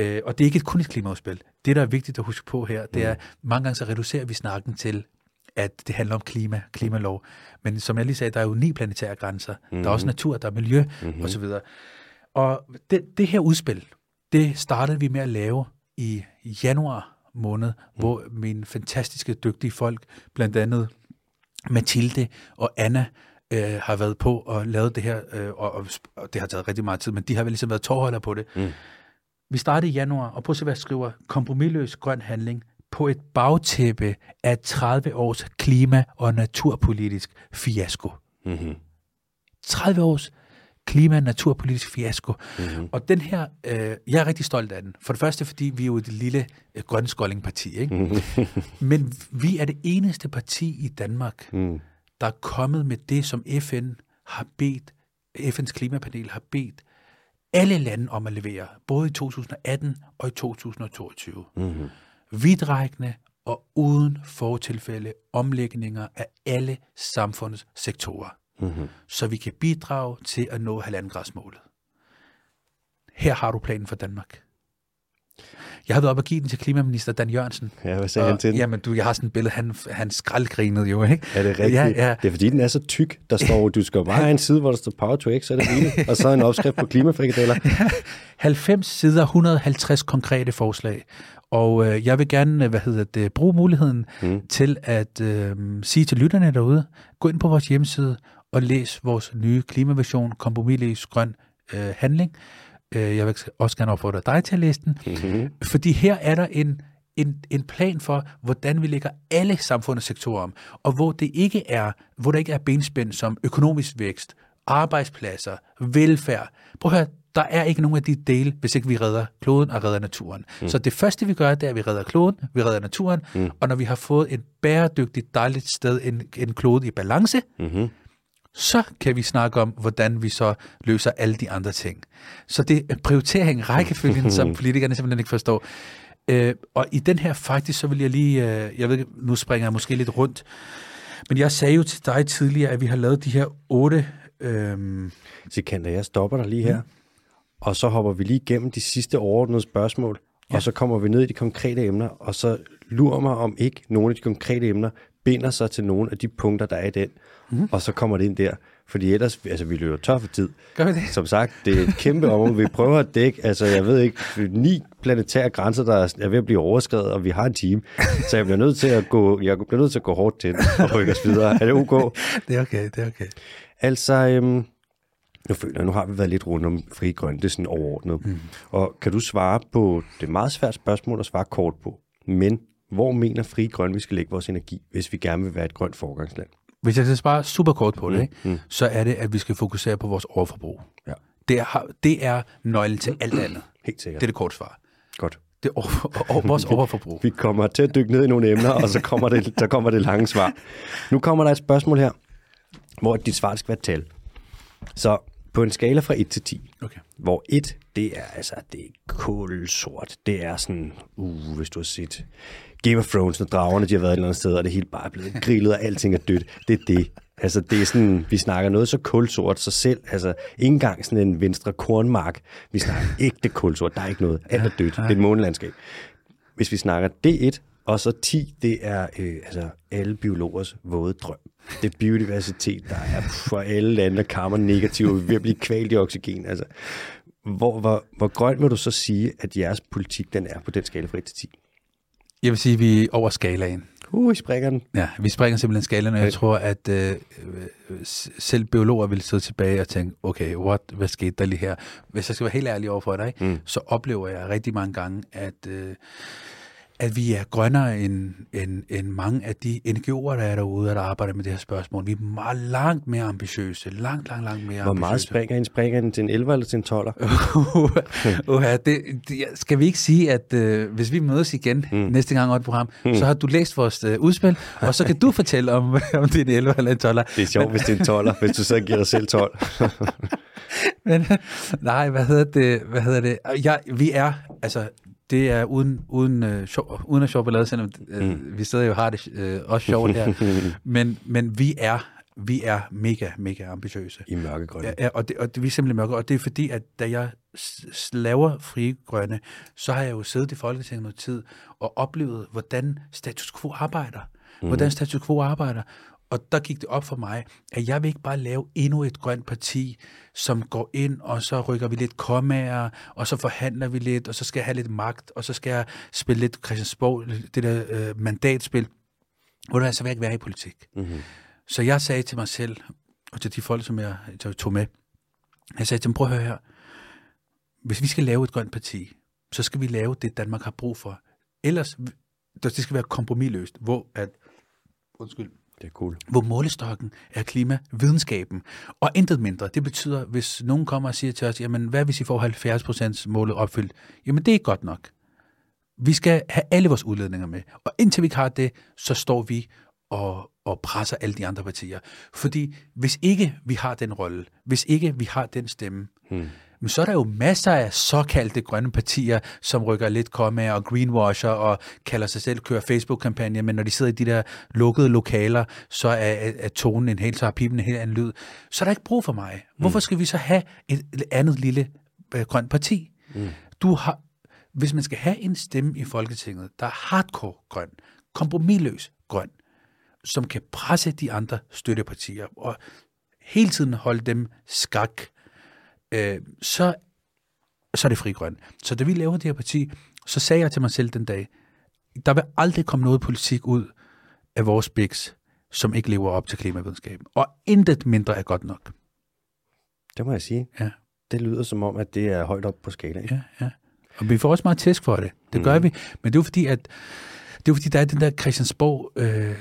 Øh, og det er ikke kun et klimaudspil. Det, der er vigtigt at huske på her, det er, mange gange så reducerer vi snakken til, at det handler om klima, klimalov. Men som jeg lige sagde, der er jo ni planetære grænser. Mm-hmm. Der er også natur, der er miljø mm-hmm. osv. Og det, det her udspil, det startede vi med at lave i januar måned, mm. hvor mine fantastiske, dygtige folk, blandt andet Mathilde og Anna, øh, har været på og lavet det her, øh, og, og, og det har taget rigtig meget tid, men de har vel ligesom været tårholder på det. Mm. Vi startede i januar, og jeg skriver. Kompromilløs grøn handling på et bagtæppe af 30 års klima- og naturpolitisk fiasko. Mm-hmm. 30 års klima- og naturpolitisk fiasko. Mm-hmm. Og den her, øh, jeg er rigtig stolt af den. For det første, fordi vi er jo et lille øh, grønskolding-parti, ikke? Mm-hmm. Men vi er det eneste parti i Danmark, mm. der er kommet med det, som FN har bedt, FN's klimapanel har bedt alle lande om at levere, både i 2018 og i 2022. Mm-hmm. Vidtrækkende og uden fortilfælde omlægninger af alle samfundets sektorer, mm-hmm. så vi kan bidrage til at nå halvandengradsmålet. Her har du planen for Danmark. Jeg har været oppe og give den til klimaminister Dan Jørgensen. Ja, hvad sagde han til den? Jamen, du, jeg har sådan et billede, han, han skraldgrinede jo, ikke? Er det rigtigt? Ja, ja. Det er fordi, den er så tyk. Der står, du skal bare have en side, hvor der står Power to X, så er det hele. Og så en opskrift på klimafrikadeller. 90 sider, 150 konkrete forslag. Og øh, jeg vil gerne, hvad hedder det, bruge muligheden mm. til at øh, sige til lytterne derude, gå ind på vores hjemmeside og læs vores nye klimaversion, kompromisløs grøn øh, handling. Øh, jeg vil også gerne opfordre dig til at læse den, mm-hmm. fordi her er der en, en, en plan for, hvordan vi lægger alle samfundets sektorer om, og hvor det ikke er, hvor der ikke er benspænd som økonomisk vækst, arbejdspladser, velfærd. Prøv at høre, der er ikke nogen af de dele, hvis ikke vi redder kloden og redder naturen. Mm. Så det første, vi gør, det er, at vi redder kloden, vi redder naturen, mm. og når vi har fået et bæredygtigt, dejligt sted, en, en klode i balance, mm-hmm. Så kan vi snakke om, hvordan vi så løser alle de andre ting. Så det er prioritering, rækkefølgen, som politikerne simpelthen ikke forstår. Øh, og i den her faktisk, så vil jeg lige, øh, jeg ved nu springer jeg måske lidt rundt, men jeg sagde jo til dig tidligere, at vi har lavet de her otte... Øh, Sikander, jeg stopper dig lige her. Mm og så hopper vi lige igennem de sidste overordnede spørgsmål, ja. og så kommer vi ned i de konkrete emner, og så lurer mig om ikke nogle af de konkrete emner binder sig til nogle af de punkter, der er i den, mm. og så kommer det ind der. Fordi ellers, altså vi løber tør for tid. Gør vi det? Som sagt, det er et kæmpe område. Vi prøver at dække, altså jeg ved ikke, ni planetære grænser, der er ved at blive overskrevet, og vi har en team. Så jeg bliver nødt til at gå, jeg bliver nødt til at gå hårdt til og rykke os videre. Er det ok? det er okay, det er okay. Altså, øhm, nu føler jeg, nu har vi været lidt rundt om fri grøn, det er sådan overordnet. Mm. Og kan du svare på, det er meget svært spørgsmål at svare kort på, men hvor mener fri grøn, vi skal lægge vores energi, hvis vi gerne vil være et grønt forgangsland? Hvis jeg skal svare super kort på det, mm. Ikke? Mm. så er det, at vi skal fokusere på vores overforbrug. Ja. Det er, det er nøglen til alt andet. Helt sikkert. Det er det korte svar. Godt. Det er over, over, vores overforbrug. Vi kommer til at dykke ned i nogle emner, og så kommer det, der kommer det lange svar. Nu kommer der et spørgsmål her, hvor dit svar skal være tal. Så på en skala fra 1 til 10, Okay. hvor 1, det er altså, det er kulsort. Det er sådan, uh, hvis du har set Game of Thrones, når dragerne de har været et eller andet sted, og det hele bare er blevet grillet, og alting er dødt. Det er det. Altså, det er sådan, vi snakker noget så kulsort, så selv, altså, ikke engang sådan en venstre kornmark. Vi snakker ægte kulsort, der er ikke noget. Alt er dødt. Det er et månelandskab. Hvis vi snakker D1, og så 10, det er øh, altså alle biologers våde drøm. Det er biodiversitet, der er for alle lande, der kammer negativt, og vi ved at blive kvalt i oxygen. Altså, hvor, hvor, hvor grøn vil du så sige, at jeres politik den er på den skala fra 1 til 10? Jeg vil sige, at vi er over skalaen. Uh, I springer den. Ja, vi springer simpelthen skalaen, og jeg tror, at øh, øh, selv biologer vil sidde tilbage og tænke, okay, what, hvad skete der lige her? Hvis jeg skal være helt ærlig over for dig, mm. så oplever jeg rigtig mange gange, at, øh, at vi er grønnere end, end, end mange af de NGO'er, der er derude, der arbejder med det her spørgsmål. Vi er meget langt mere ambitiøse. Langt, langt, langt mere Hvor meget ambitiøse. springer en? Springer den til en 11 eller til en 12'er? Uha, det, det, skal vi ikke sige, at øh, hvis vi mødes igen mm. næste gang over et program, mm. så har du læst vores øh, udspil, og så kan du fortælle om, om det er en 11 eller en 12. Det er sjovt, hvis det er en 12'er, hvis du så giver dig selv 12. Men, nej, hvad hedder det? Hvad hedder det? Ja, vi er, altså, det er uden, uden, øh, sjov, uden at sjov ballade, selvom øh, mm. vi stadig jo har det øh, også sjovt her. men, men vi er, vi er mega, mega ambitiøse. I mørkegrønne. Ja, og, det, og det, vi er simpelthen mørke, og det er fordi, at da jeg s- s- laver frie grønne, så har jeg jo siddet i Folketinget noget tid og oplevet, hvordan status quo arbejder. Mm. Hvordan status quo arbejder. Og der gik det op for mig, at jeg vil ikke bare lave endnu et grønt parti, som går ind, og så rykker vi lidt kommager, og så forhandler vi lidt, og så skal jeg have lidt magt, og så skal jeg spille lidt Christiansborg, det der øh, mandatspil. Hvor så vil jeg ikke være i politik. Mm-hmm. Så jeg sagde til mig selv, og til de folk, som jeg jeg tog med, jeg sagde til dem, prøv at høre her, hvis vi skal lave et grønt parti, så skal vi lave det, Danmark har brug for. Ellers, det skal være kompromilløst, hvor at, undskyld, Det er cool. hvor målestokken er klimavidenskaben. Og intet mindre. Det betyder, hvis nogen kommer og siger til os, jamen hvad hvis I får 70% målet opfyldt? Jamen det er godt nok. Vi skal have alle vores udledninger med. Og indtil vi ikke har det, så står vi og, og presser alle de andre partier. Fordi hvis ikke vi har den rolle, hvis ikke vi har den stemme, hmm. Men så er der jo masser af såkaldte grønne partier, som rykker lidt kommaer og greenwasher og kalder sig selv kører Facebook-kampagner, men når de sidder i de der lukkede lokaler, så er, er, er tonen en helt, så har pipen en helt anden lyd. Så er der ikke brug for mig. Hvorfor skal vi så have et andet lille øh, grønt parti? Mm. Du har, hvis man skal have en stemme i Folketinget, der er hardcore grøn, kompromilløs grøn, som kan presse de andre støttepartier og hele tiden holde dem skak, øh, så, så er det fri grøn. Så da vi lavede det her parti, så sagde jeg til mig selv den dag, der vil aldrig komme noget politik ud af vores biks, som ikke lever op til klimavidenskaben. Og intet mindre er godt nok. Det må jeg sige. Ja. Det lyder som om, at det er højt op på skalaen. Ja, ja. Og vi får også meget tæsk for det. Det gør vi. Men det er jo fordi, at det er fordi, der er den der Christiansborg øh,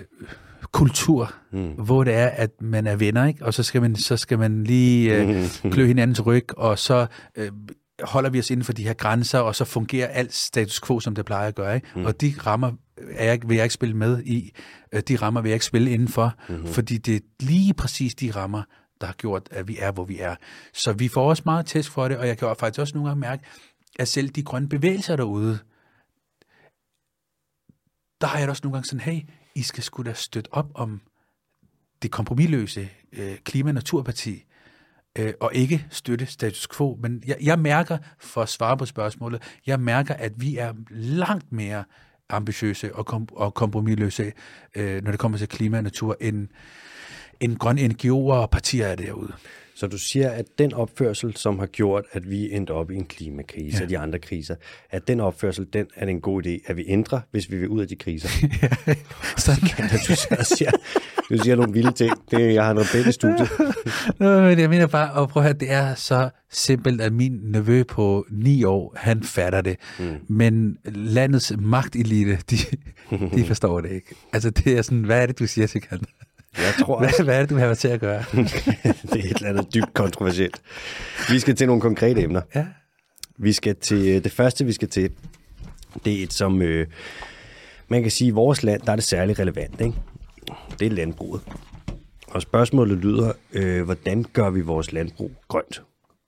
kultur, mm. hvor det er, at man er venner, ikke? og så skal man, så skal man lige øh, klø hinandens ryg, og så øh, holder vi os inden for de her grænser, og så fungerer alt status quo, som det plejer at gøre. Ikke? Mm. Og de rammer er jeg, vil jeg ikke spille med i. Øh, De rammer vil jeg ikke spille indenfor, mm-hmm. fordi det er lige præcis de rammer, der har gjort, at vi er, hvor vi er. Så vi får også meget tæsk for det, og jeg kan faktisk også nogle gange mærke, at selv de grønne bevægelser derude, der har jeg da også nogle gange sådan, hey, i skal sgu da støtte op om det kompromilløse øh, klima- og naturparti, øh, og ikke støtte status quo. Men jeg, jeg mærker, for at svare på spørgsmålet, jeg mærker, at vi er langt mere ambitiøse og, kom, og kompromilløse, øh, når det kommer til klima og natur, end, end grønne NGO'er og partier er derude. Så du siger, at den opførsel, som har gjort, at vi endte op i en klimakrise ja. og de andre kriser, at den opførsel, den er det en god idé, at vi ændrer, hvis vi vil ud af de kriser. Sådan. du, siger, du siger nogle vilde ting. Det, jeg har noget bedre i studiet. Nå, men jeg mener bare, og prøv at høre, det er så simpelt, at min nevø på ni år, han fatter det. Mm. Men landets magtelite, de, de forstår det ikke. Altså, det er sådan, hvad er det, du siger, Sikan? Jeg tror Hvad, hvad er det, du har til at gøre? det er et eller andet dybt kontroversielt. Vi skal til nogle konkrete emner. Ja. Vi skal til, det første, vi skal til, Det er et, som øh, man kan sige, i vores land, der er det særlig relevant. Ikke? Det er landbruget. Og spørgsmålet lyder, øh, hvordan gør vi vores landbrug grønt?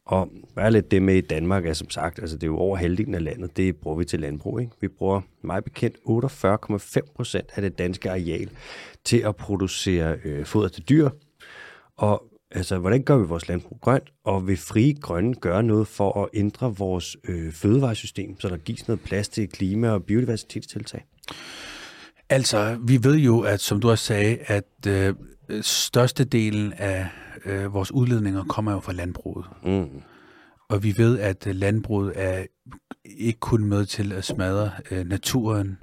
Og hvad er lidt det med i Danmark, er som sagt, altså det er jo over halvdelen af landet, det bruger vi til landbrug. Ikke? Vi bruger meget bekendt 48,5 procent af det danske areal til at producere øh, foder til dyr. Og altså, hvordan gør vi vores landbrug grønt? Og vil frie grønne gøre noget for at ændre vores øh, fødevaresystem, så der gives noget plads til klima- og biodiversitetstiltag? Altså, vi ved jo, at som du også sagde, at øh, størstedelen af øh, vores udledninger kommer jo fra landbruget. Mm. Og vi ved, at øh, landbruget er ikke kun med til at smadre øh, naturen.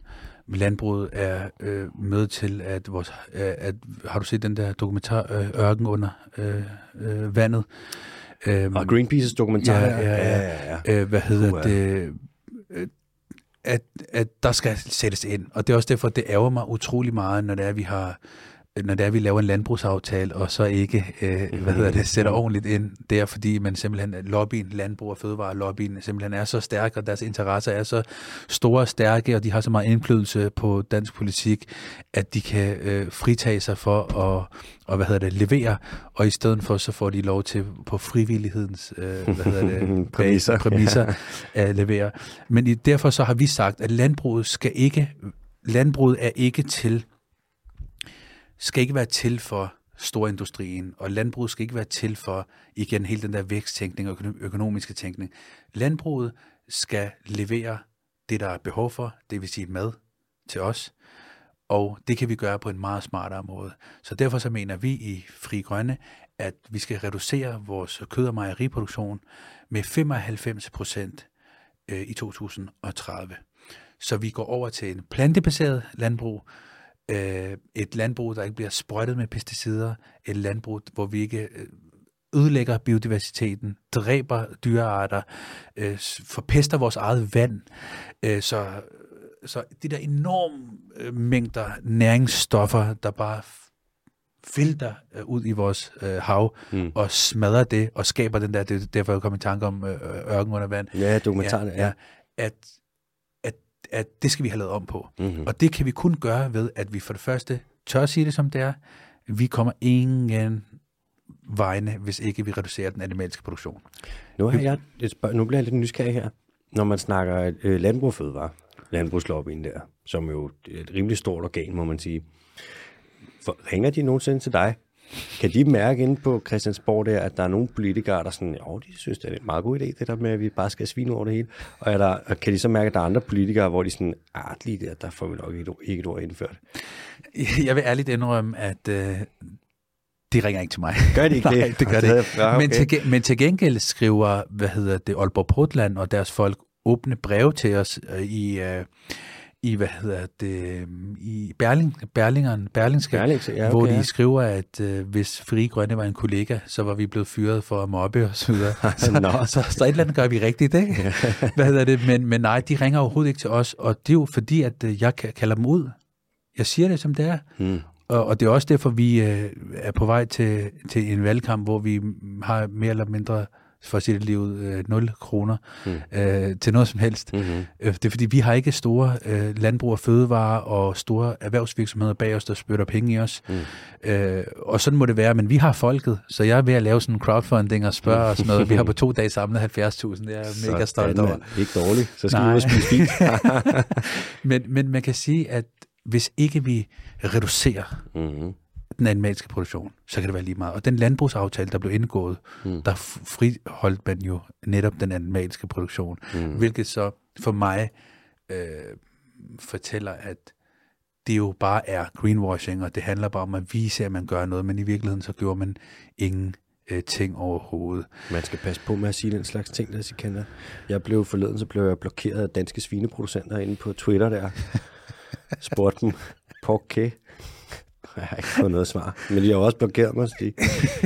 Landbruget er øh, med til at vores... Øh, at, har du set den der dokumentar øh, Ørken under øh, øh, vandet? Øh, og Greenpeace's dokumentar? Ja, ja, ja. ja, ja. Øh, hvad hedder uh, det? Øh, at, at der skal sættes ind. Og det er også derfor, det ærger mig utrolig meget, når det er, at vi har når det er, vi laver en landbrugsaftale, og så ikke, øh, hvad hedder det, sætter ordentligt ind der, fordi man simpelthen, lobbyen, landbrug og fødevare, lobbyen simpelthen er så stærk, og deres interesser er så store og stærke, og de har så meget indflydelse på dansk politik, at de kan øh, fritage sig for at og, hvad hedder det, levere, og i stedet for, så får de lov til på frivillighedens øh, hvad hedder det, præmisser, præmisser at levere. Men i, derfor så har vi sagt, at landbruget skal ikke, landbruget er ikke til skal ikke være til for storindustrien, og landbruget skal ikke være til for, igen, hele den der væksttænkning og økonomiske tænkning. Landbruget skal levere det, der er behov for, det vil sige mad til os, og det kan vi gøre på en meget smartere måde. Så derfor så mener vi i Fri Grønne, at vi skal reducere vores kød- og mejeriproduktion med 95 procent øh, i 2030. Så vi går over til en plantebaseret landbrug, øh, et landbrug, der ikke bliver sprøjtet med pesticider, et landbrug, hvor vi ikke øh, ødelægger biodiversiteten, dræber dyrearter, øh, forpester vores eget vand. Øh, så, så de der enorme øh, mængder næringsstoffer, der bare filter øh, ud i vores øh, hav mm. og smadrer det og skaber den der, det er derfor jeg kom i tanke om øh, ørken under vand. Ja, dokumentaren, ja. ja. At at det skal vi have lavet om på. Mm-hmm. Og det kan vi kun gøre ved, at vi for det første tør at sige det som det er. Vi kommer ingen vegne, hvis ikke vi reducerer den animalske produktion. Nu, har jeg et spørg- nu bliver jeg lidt nysgerrig her. Når man snakker øh, landbrug fødevare, landbrugslobbyen der, som jo er et rimelig stort organ, må man sige. For, ringer de nogensinde til dig kan de mærke inde på Christiansborg der, at der er nogle politikere, der sådan, jo, de synes, det er en meget god idé, det der med, at vi bare skal svine over det hele. Og er der, kan de så mærke, at der er andre politikere, hvor de sådan, ah, lige der, der får vi nok ikke, ikke et ord indført? Jeg vil ærligt indrømme, at øh, de ringer ikke til mig. Gør de ikke Nej, det? det gør det Ja, okay. men, til, men til gengæld skriver, hvad hedder det, Aalborg Portland og deres folk åbne breve til os øh, i... Øh, i, hvad hedder det, i Berling, Berlingeren, Berlingske, Berlingske ja, okay, hvor de skriver, at øh, hvis Fri Grønne var en kollega, så var vi blevet fyret for at mobbe og så videre. så, så, så et eller andet gør vi rigtigt, ikke? hvad hedder det? Men, men nej, de ringer overhovedet ikke til os, og det er jo fordi, at øh, jeg kalder dem ud. Jeg siger det, som det er. Hmm. Og, og det er også derfor, vi øh, er på vej til, til en valgkamp, hvor vi har mere eller mindre for lige ud, øh, 0 kroner mm. øh, til noget som helst. Mm-hmm. Øh, det er fordi, vi har ikke store øh, landbrug og fødevarer og store erhvervsvirksomheder bag os, der spytter penge i os. Mm. Øh, og sådan må det være, men vi har folket, så jeg er ved at lave sådan en crowdfunding og spørge mm. og sådan noget. Vi har på to dage samlet 70.000, det er jeg mega stolt over. Ikke dårligt, så skal Nej. vi ud og spise fint. men, men man kan sige, at hvis ikke vi reducerer mm-hmm den animalske produktion, så kan det være lige meget. Og den landbrugsaftale, der blev indgået, mm. der friholdt man jo netop den animalske produktion, mm. hvilket så for mig øh, fortæller, at det jo bare er greenwashing, og det handler bare om at vise, at man gør noget, men i virkeligheden så gjorde man ingen øh, ting overhovedet. Man skal passe på med at sige den slags ting, der kender. Jeg blev forleden, så blev jeg blokeret af danske svineproducenter inde på Twitter der. Spurgte dem, pork jeg har ikke fået noget svar. Men de har også blokeret mig, Stig.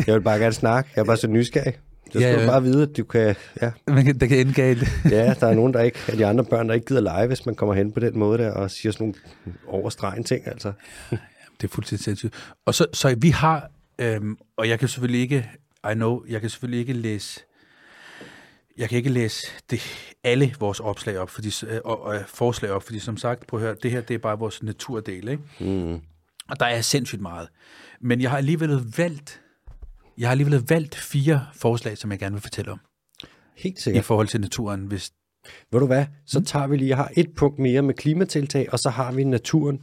Jeg vil bare gerne snakke. Jeg er bare så nysgerrig. Så skal ja, ja. bare vide, at du kan... Ja. Man kan, det kan ende galt. ja, der er nogen, der ikke... Af de andre børn, der ikke gider lege, hvis man kommer hen på den måde der, og siger sådan nogle overstregen ting, altså. ja, det er fuldstændig sindssygt. Og så, så vi har... Øhm, og jeg kan selvfølgelig ikke... I know, jeg kan selvfølgelig ikke læse Jeg kan ikke læse det, alle vores opslag op, fordi, øh, og, og, forslag op, fordi som sagt, prøv at høre, det her det er bare vores naturdel, ikke? Mm. Og der er sindssygt meget. Men jeg har alligevel valgt, jeg har alligevel valgt fire forslag, som jeg gerne vil fortælle om, Helt i sikkert. forhold til naturen, hvis Ved du hvad? Så tager vi lige, jeg har et punkt mere med klimatiltag, og så har vi naturen.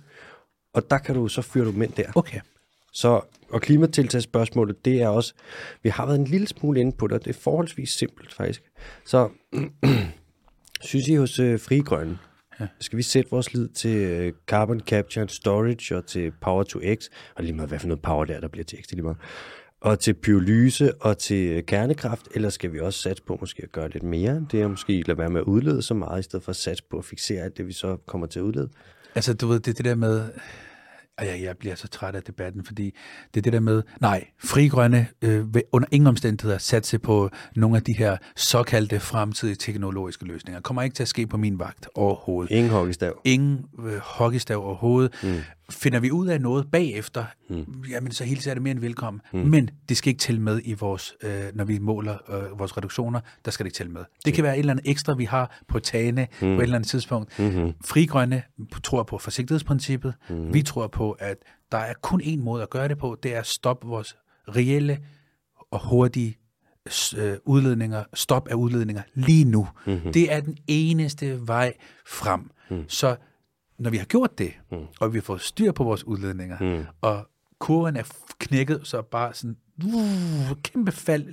Og der kan du så fyre du mænd der. Okay. Så, og klimatiltagsspørgsmålet, det er også, vi har været en lille smule inde på det, og det er forholdsvis simpelt faktisk. Så synes I hos øh, Frie Grønne, ja. skal vi sætte vores lid til øh, Carbon Capture and Storage og til Power to X, og lige meget hvad for noget power der, der bliver til X, det lige meget, og til pyrolyse og til øh, kernekraft, eller skal vi også satse på måske at gøre lidt mere? Det er måske lade være med at udlede så meget, i stedet for at satse på at fixere alt det, vi så kommer til at udlede. Altså, du ved, det det der med... Og jeg, jeg bliver så træt af debatten, fordi det er det der med, nej, frigrønne øh, vil under ingen omstændigheder satse på nogle af de her såkaldte fremtidige teknologiske løsninger. Kommer ikke til at ske på min vagt overhovedet. Ingen hockeystav. Ingen øh, hockeystav overhovedet. Mm. Finder vi ud af noget bagefter, mm. jamen så hilser jeg det mere end velkommen. Mm. Men det skal ikke tælle med i vores, øh, når vi måler øh, vores reduktioner, der skal det ikke tælle med. Det kan være et eller andet ekstra, vi har på tagene mm. på et eller andet tidspunkt. Mm-hmm. Frigrønne tror på forsigtighedsprincippet. Mm. Vi tror på, at der er kun én måde at gøre det på, det er at stoppe vores reelle og hurtige øh, udledninger, stop af udledninger lige nu. Mm-hmm. Det er den eneste vej frem. Mm. Så når vi har gjort det, mm. og vi har fået styr på vores udledninger, mm. og kurven er knækket, så bare sådan uh, kæmpe fald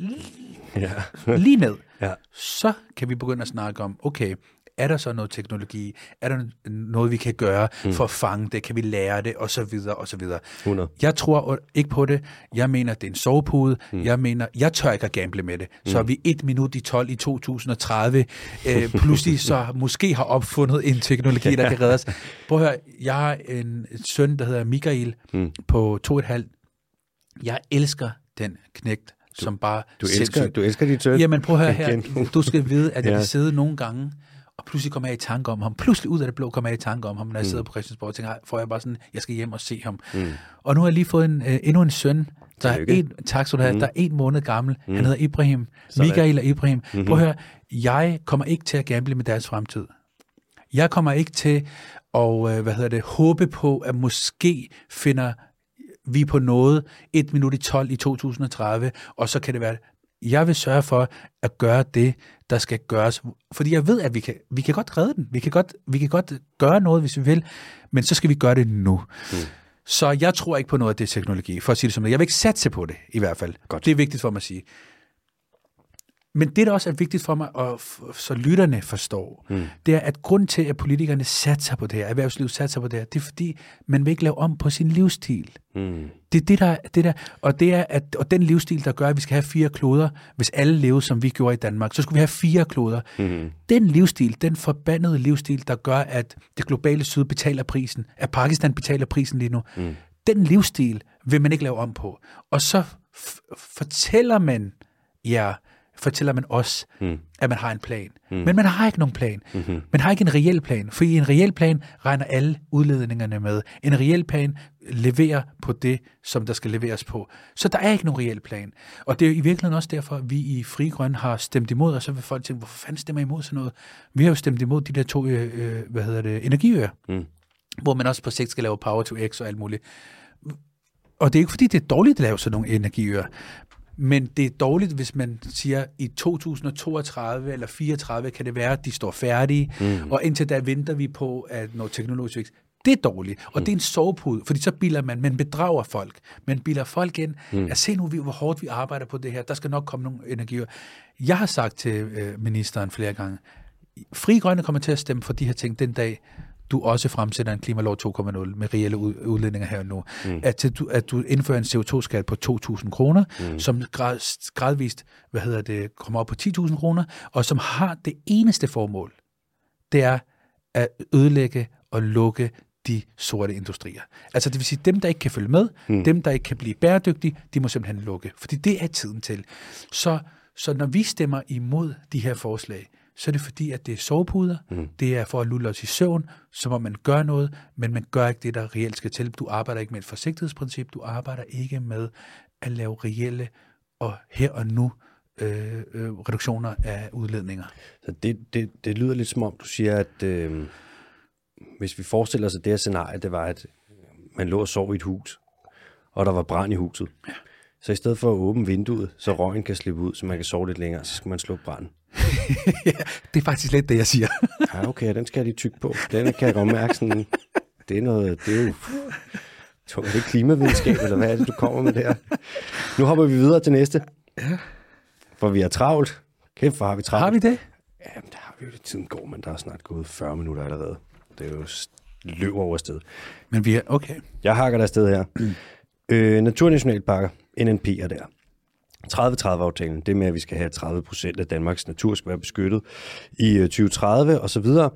Ja. lige ned, Ja. så kan vi begynde at snakke om, okay, er der så noget teknologi? Er der noget, vi kan gøre mm. for at fange det? Kan vi lære det? Og så videre, og så videre. 100. Jeg tror ikke på det. Jeg mener, det er en sovepude. Mm. Jeg mener, jeg tør ikke at gamble med det. Så vi et minut i 12 i 2030 øh, pludselig så måske har opfundet en teknologi, der kan redde os. Prøv at høre, jeg har en søn, der hedder Michael, mm. på to og et halvt. Jeg elsker den knægt, som bare Du elsker, sindssygt- du elsker dit søn. Jamen prøv at høre her. Du skal vide, at jeg Ja. vil sidde nogle gange, og pludselig kommer jeg i tanke om ham. Pludselig ud af det blå kommer jeg i tanke om ham, når jeg sidder på Christiansborg og tænker, "Ej, får jeg bare sådan, jeg skal hjem og se ham. Mm. Og nu har jeg lige fået en, øh, endnu en søn, der er en, tak skal du have, mm. der er en måned gammel. Mm. Han hedder Ibrahim. Michael og Ibrahim. Mm-hmm. Prøv at høre, jeg kommer ikke til at gamble med deres fremtid. Jeg kommer ikke til at øh, hvad hedder det, håbe på, at måske finder vi på noget 1 minut i 12 i 2030, og så kan det være, jeg vil sørge for at gøre det, der skal gøres. Fordi jeg ved, at vi kan, vi kan godt redde den. Vi kan godt, vi kan godt gøre noget, hvis vi vil, men så skal vi gøre det nu. Mm. Så jeg tror ikke på noget af det teknologi, for at sige det som det. Jeg vil ikke satse på det, i hvert fald. Godt. Det er vigtigt for mig at sige. Men det, der også er vigtigt for mig, og så lytterne forstår, mm. det er, at grund til, at politikerne satser på det her, erhvervslivet satser på det her, det er fordi, man vil ikke lave om på sin livsstil. Mm. Det er det, der, det der, og det er, at, og den livsstil, der gør, at vi skal have fire kloder, hvis alle levede, som vi gjorde i Danmark, så skulle vi have fire kloder. Mm. Den livsstil, den forbandede livsstil, der gør, at det globale syd betaler prisen, at Pakistan betaler prisen lige nu, mm. den livsstil vil man ikke lave om på. Og så f- fortæller man jer, fortæller man os, mm. At man har en plan. Mm. Men man har ikke nogen plan. Mm-hmm. Man har ikke en reel plan, for i en reel plan regner alle udledningerne med. En reel plan leverer på det, som der skal leveres på. Så der er ikke nogen reel plan. Og det er i virkeligheden også derfor, at vi i Fri Grøn har stemt imod, og så vil folk tænke, hvorfor fanden stemmer I imod sådan noget? Vi har jo stemt imod de der to, øh, øh, hvad hedder det, energiøer, mm. hvor man også på sigt skal lave power to x og alt muligt. Og det er ikke fordi, det er dårligt at lave sådan nogle energiøer, men det er dårligt, hvis man siger, at i 2032 eller 34 kan det være, at de står færdige, mm. og indtil da venter vi på, at noget teknologisk vækst. Det er dårligt, og mm. det er en sovepude, fordi så bilder man, man bedrager folk. Man bilder folk ind, mm. at se nu, hvor hårdt vi arbejder på det her, der skal nok komme nogle energier. Jeg har sagt til øh, ministeren flere gange, Fri Grønne kommer til at stemme for de her ting den dag, du også fremsætter en klimalov 2.0 med reelle ud- udledninger her og nu. Mm. At, du, at du indfører en CO2-skat på 2.000 kroner, mm. som grad, gradvist hvad hedder det, kommer op på 10.000 kroner, og som har det eneste formål, det er at ødelægge og lukke de sorte industrier. Altså det vil sige, dem der ikke kan følge med, mm. dem der ikke kan blive bæredygtige, de må simpelthen lukke. Fordi det er tiden til. Så, så når vi stemmer imod de her forslag, så er det fordi, at det er sovepuder, mm. det er for at lulle os i søvn, så må man gøre noget, men man gør ikke det, der reelt skal til. Du arbejder ikke med et forsigtighedsprincip, du arbejder ikke med at lave reelle og her og nu øh, øh, reduktioner af udledninger. Så det, det, det lyder lidt som om, du siger, at øh, hvis vi forestiller os, at det her scenarie, det var, at man lå og sov i et hus, og der var brand i huset. Ja. Så i stedet for at åbne vinduet, så røgen kan slippe ud, så man kan sove lidt længere, så skal man slukke branden. ja, det er faktisk lidt det, jeg siger. ja, okay, den skal jeg lige tykke på. Den kan jeg godt mærke sådan, det er noget, det er jo tungt. Det er klimavidenskab, eller hvad er det, du kommer med der? Nu hopper vi videre til næste. Ja. For vi er travlt. Kæft, hvor har vi travlt. Har vi det? Ja, det har vi jo. Tiden går, men der er snart gået 40 minutter allerede. Det er jo løb over sted. Men vi er, okay. Jeg hakker der sted her. Mm. Øh, Naturnationalparker, NNP er der. 30-30-aftalen, det med, at vi skal have 30 procent af Danmarks natur skal være beskyttet i øh, 2030 og så videre.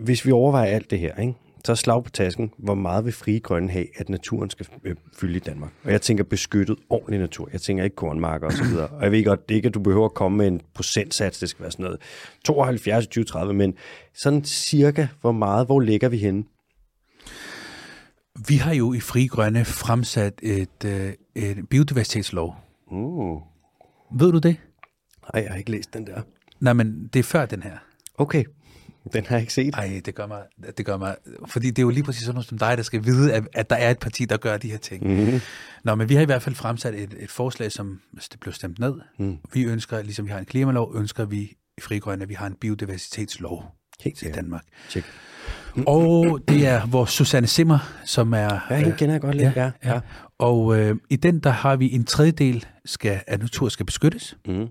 Hvis vi overvejer alt det her, ikke? så slag på tasken, hvor meget vil frie grønne have, at naturen skal øh, fylde i Danmark. Og jeg tænker beskyttet ordentlig natur. Jeg tænker ikke kornmarker og så videre. Og jeg ved godt, det ikke, at du behøver at komme med en procentsats, det skal være sådan noget 72 2030, men sådan cirka, hvor meget, hvor ligger vi henne? Vi har jo i Fri Grønne fremsat et, øh, et biodiversitetslov. Uh. Ved du det? Nej, jeg har ikke læst den der. Nej, men det er før den her. Okay. Den har jeg ikke set. Nej, det gør mig, det gør mig, fordi det er jo lige præcis sådan noget som dig, der skal vide, at, at der er et parti, der gør de her ting. Mm-hmm. Nå, men vi har i hvert fald fremsat et, et forslag, som det blev stemt ned. Mm. Vi ønsker, ligesom vi har en klimalov, ønsker vi i Fri Grønne, at vi har en biodiversitetslov Helt i Danmark. Check. Og det er vores Susanne Simmer, som er... Ja, hende kender jeg godt lidt, ja. ja. ja. Og øh, i den, der har vi en tredjedel skal, af natur skal beskyttes. Mm.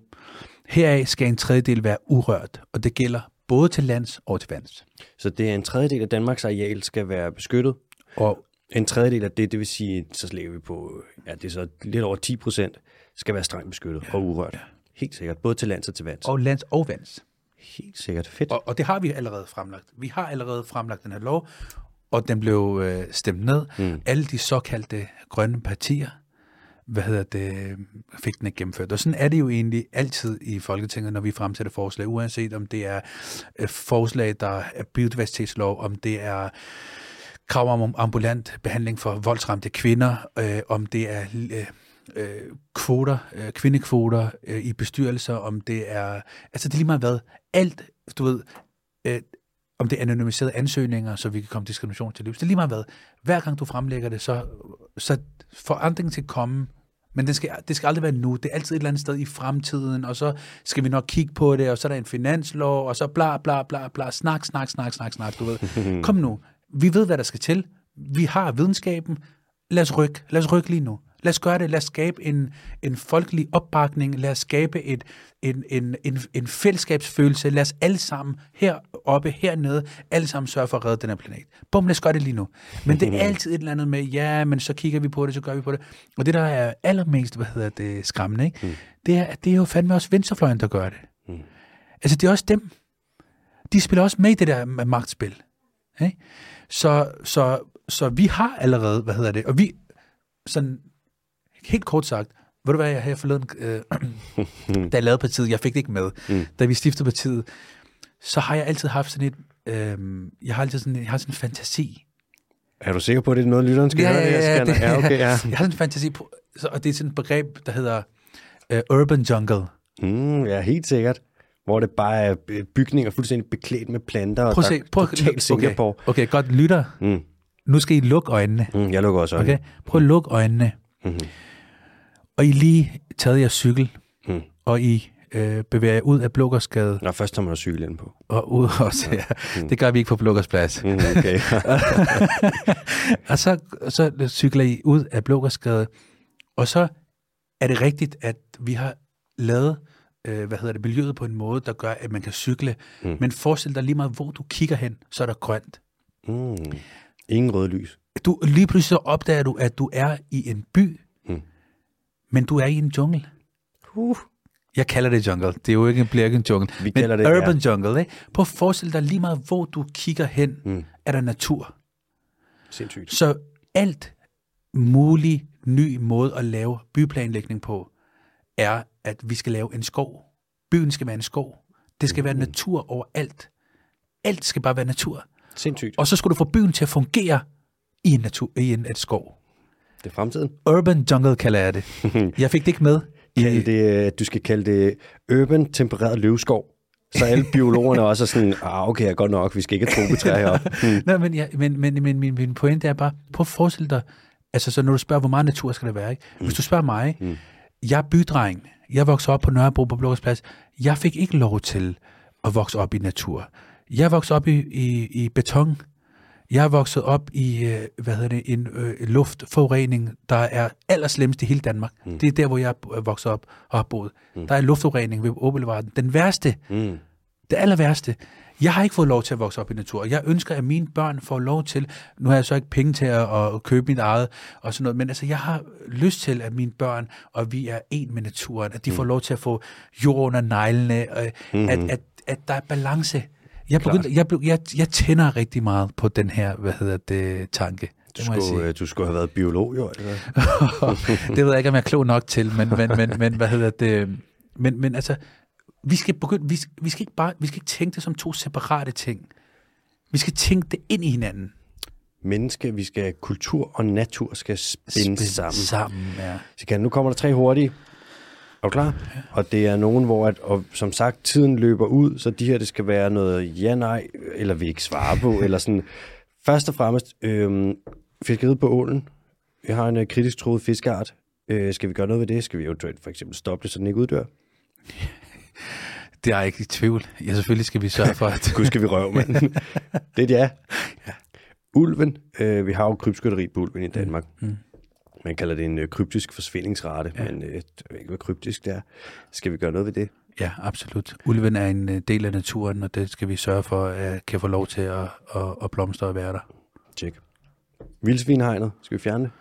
Heraf skal en tredjedel være urørt, og det gælder både til lands og til vands. Så det er en tredjedel af Danmarks areal skal være beskyttet, og en tredjedel af det, det vil sige, så slæver vi på, ja, det er så lidt over 10 procent, skal være strengt beskyttet ja, og urørt. Ja. Helt sikkert, både til lands og til vands. Og lands og vands. Helt sikkert, fedt. Og, og det har vi allerede fremlagt. Vi har allerede fremlagt den her lov, og den blev øh, stemt ned. Mm. Alle de såkaldte grønne partier, hvad hedder det, fik den ikke gennemført. Og sådan er det jo egentlig altid i Folketinget, når vi fremsætter forslag, uanset om det er øh, forslag, der er biodiversitetslov, om det er krav om ambulant behandling for voldsramte kvinder, øh, om det er øh, øh, kvoter, øh, kvindekvoter øh, i bestyrelser, om det er, altså det er lige meget hvad, alt, du ved, øh, om det er anonymiserede ansøgninger, så vi kan komme diskrimination til livs. Det er lige meget hvad. Hver gang du fremlægger det, så, så forandringen til at komme men det skal, det skal aldrig være nu. Det er altid et eller andet sted i fremtiden, og så skal vi nok kigge på det, og så er der en finanslov, og så bla bla bla bla, snak, snak, snak, snak, snak, du ved. Kom nu. Vi ved, hvad der skal til. Vi har videnskaben. Lad os rykke. Lad os rykke lige nu. Lad os gøre det. Lad os skabe en, en folkelig opbakning. Lad os skabe et, en, en, en, en fællesskabsfølelse. Lad os alle sammen heroppe, hernede, alle sammen sørge for at redde den her planet. Bum, lad os gøre det lige nu. Men det er altid et eller andet med, ja, men så kigger vi på det, så gør vi på det. Og det, der er allermest, hvad hedder det, skræmmende, ikke? Mm. det er, at det er jo fandme også venstrefløjen, der gør det. Mm. Altså, det er også dem. De spiller også med i det der magtspil. Ikke? Så, så, så vi har allerede, hvad hedder det, og vi, sådan helt kort sagt, ved du hvad, jeg her forleden, øh, da jeg lavede partiet, jeg fik det ikke med, mm. da vi stiftede partiet, så har jeg altid haft sådan et, øh, jeg har altid sådan, jeg har sådan en fantasi. Er du sikker på, at det er noget, lytteren skal ja, høre? Ja, ja, det, ja, okay, ja. jeg har sådan en fantasi på, og det er sådan et begreb, der hedder øh, urban jungle. Mm, ja, helt sikkert. Hvor det bare er bygninger fuldstændig beklædt med planter, prøv og se, prøv, totalt Singapore. Okay, okay, godt lytter. Mm. Nu skal I lukke øjnene. Mm, jeg lukker også øjnene. Okay? Prøv at lukke øjnene. Mm-hmm og I lige taget jeres cykel, mm. og I øh, bevæger jer ud af Blågårdsgade. Nå, først tager man cykel på. Og ud også, ja. Mm. Det gør vi ikke på Blågårdsplads. Mm, okay. og så, så cykler I ud af Blågårdsgade, og så er det rigtigt, at vi har lavet øh, hvad hedder det, miljøet på en måde, der gør, at man kan cykle. Mm. Men forestil dig lige meget, hvor du kigger hen, så er der grønt. Mm. Ingen rød lys. Du, lige pludselig så opdager du, at du er i en by, men du er i en jungle. Uh. Jeg kalder det jungle. Det er jo ikke en, bliver ikke en jungle. Vi men det, urban ja. jungle. Ikke? Prøv at forestille dig lige meget, hvor du kigger hen, mm. er der natur. Sindssygt. Så alt mulig ny måde at lave byplanlægning på, er, at vi skal lave en skov. Byen skal være en skov. Det skal mm. være natur overalt. Alt skal bare være natur. Sindssygt. Og så skal du få byen til at fungere i en, natur, i en et skov. Det er fremtiden. Urban jungle kalder jeg det. Jeg fik det ikke med. kalde det, øh, du skal kalde det urban tempereret løvskov. Så alle biologerne også er sådan, ah, okay, godt nok, vi skal ikke have tropetræer heroppe. Hmm. Nej, men, ja, men, men, men min, min pointe er bare, prøv at forestille dig, altså så når du spørger, hvor meget natur skal der være, ikke? Hvis du spørger mig, mm. jeg er bydreng, jeg voksede op på Nørrebro på Blågårdsplads, jeg fik ikke lov til at vokse op i natur. Jeg voksede op i, i, i beton, jeg er vokset op i, øh, hvad hedder det, en øh, luftforurening, der er allerslemst i hele Danmark. Mm. Det er der, hvor jeg er vokset op og har boet. Mm. Der er luftforurening ved Åbelevarden. Den værste, mm. det aller værste. Jeg har ikke fået lov til at vokse op i natur. Jeg ønsker, at mine børn får lov til, nu har jeg så ikke penge til at, at købe mit eget og sådan noget, men altså, jeg har lyst til, at mine børn, og vi er en med naturen, at de mm. får lov til at få jord under neglene, og mm-hmm. at, at, at der er balance. Jeg, begyndte, jeg, jeg, jeg tænder rigtig meget på den her, hvad hedder det, tanke. Du skulle, øh, du skulle have været biolog, jo. Eller? det ved jeg ikke, om jeg er klog nok til, men, men, men, men hvad hedder det? Men, men altså, vi skal, begynde, vi, vi, skal ikke bare, vi skal ikke tænke det som to separate ting. Vi skal tænke det ind i hinanden. Menneske, vi skal kultur og natur skal spænde Spænde sammen. sammen ja. Så kan, nu kommer der tre hurtige. Er du klar? Ja. Og det er nogen, hvor, at, og som sagt, tiden løber ud, så de her, det skal være noget ja, nej, eller vi ikke svare på, eller sådan. Først og fremmest, øhm, fiskeriet på ålen. Vi har en øh, kritisk troet fiskeart. Øh, skal vi gøre noget ved det? Skal vi eventuelt for eksempel stoppe det, så den ikke uddør? Det er jeg ikke i tvivl. Ja, selvfølgelig skal vi sørge for, at... Gud skal vi røve, men det er ja. ja. Ulven. Øh, vi har jo krybskytteri på ulven i Danmark. Mm. Man kalder det en øh, kryptisk forsvindingsrate, ja. men øh, jeg ved ikke, hvad kryptisk det er. Skal vi gøre noget ved det? Ja, absolut. Ulven er en øh, del af naturen, og det skal vi sørge for, at kan få lov til at, at, at blomstre og være der. Tjek. Vildsvinhegnet. Skal vi fjerne det?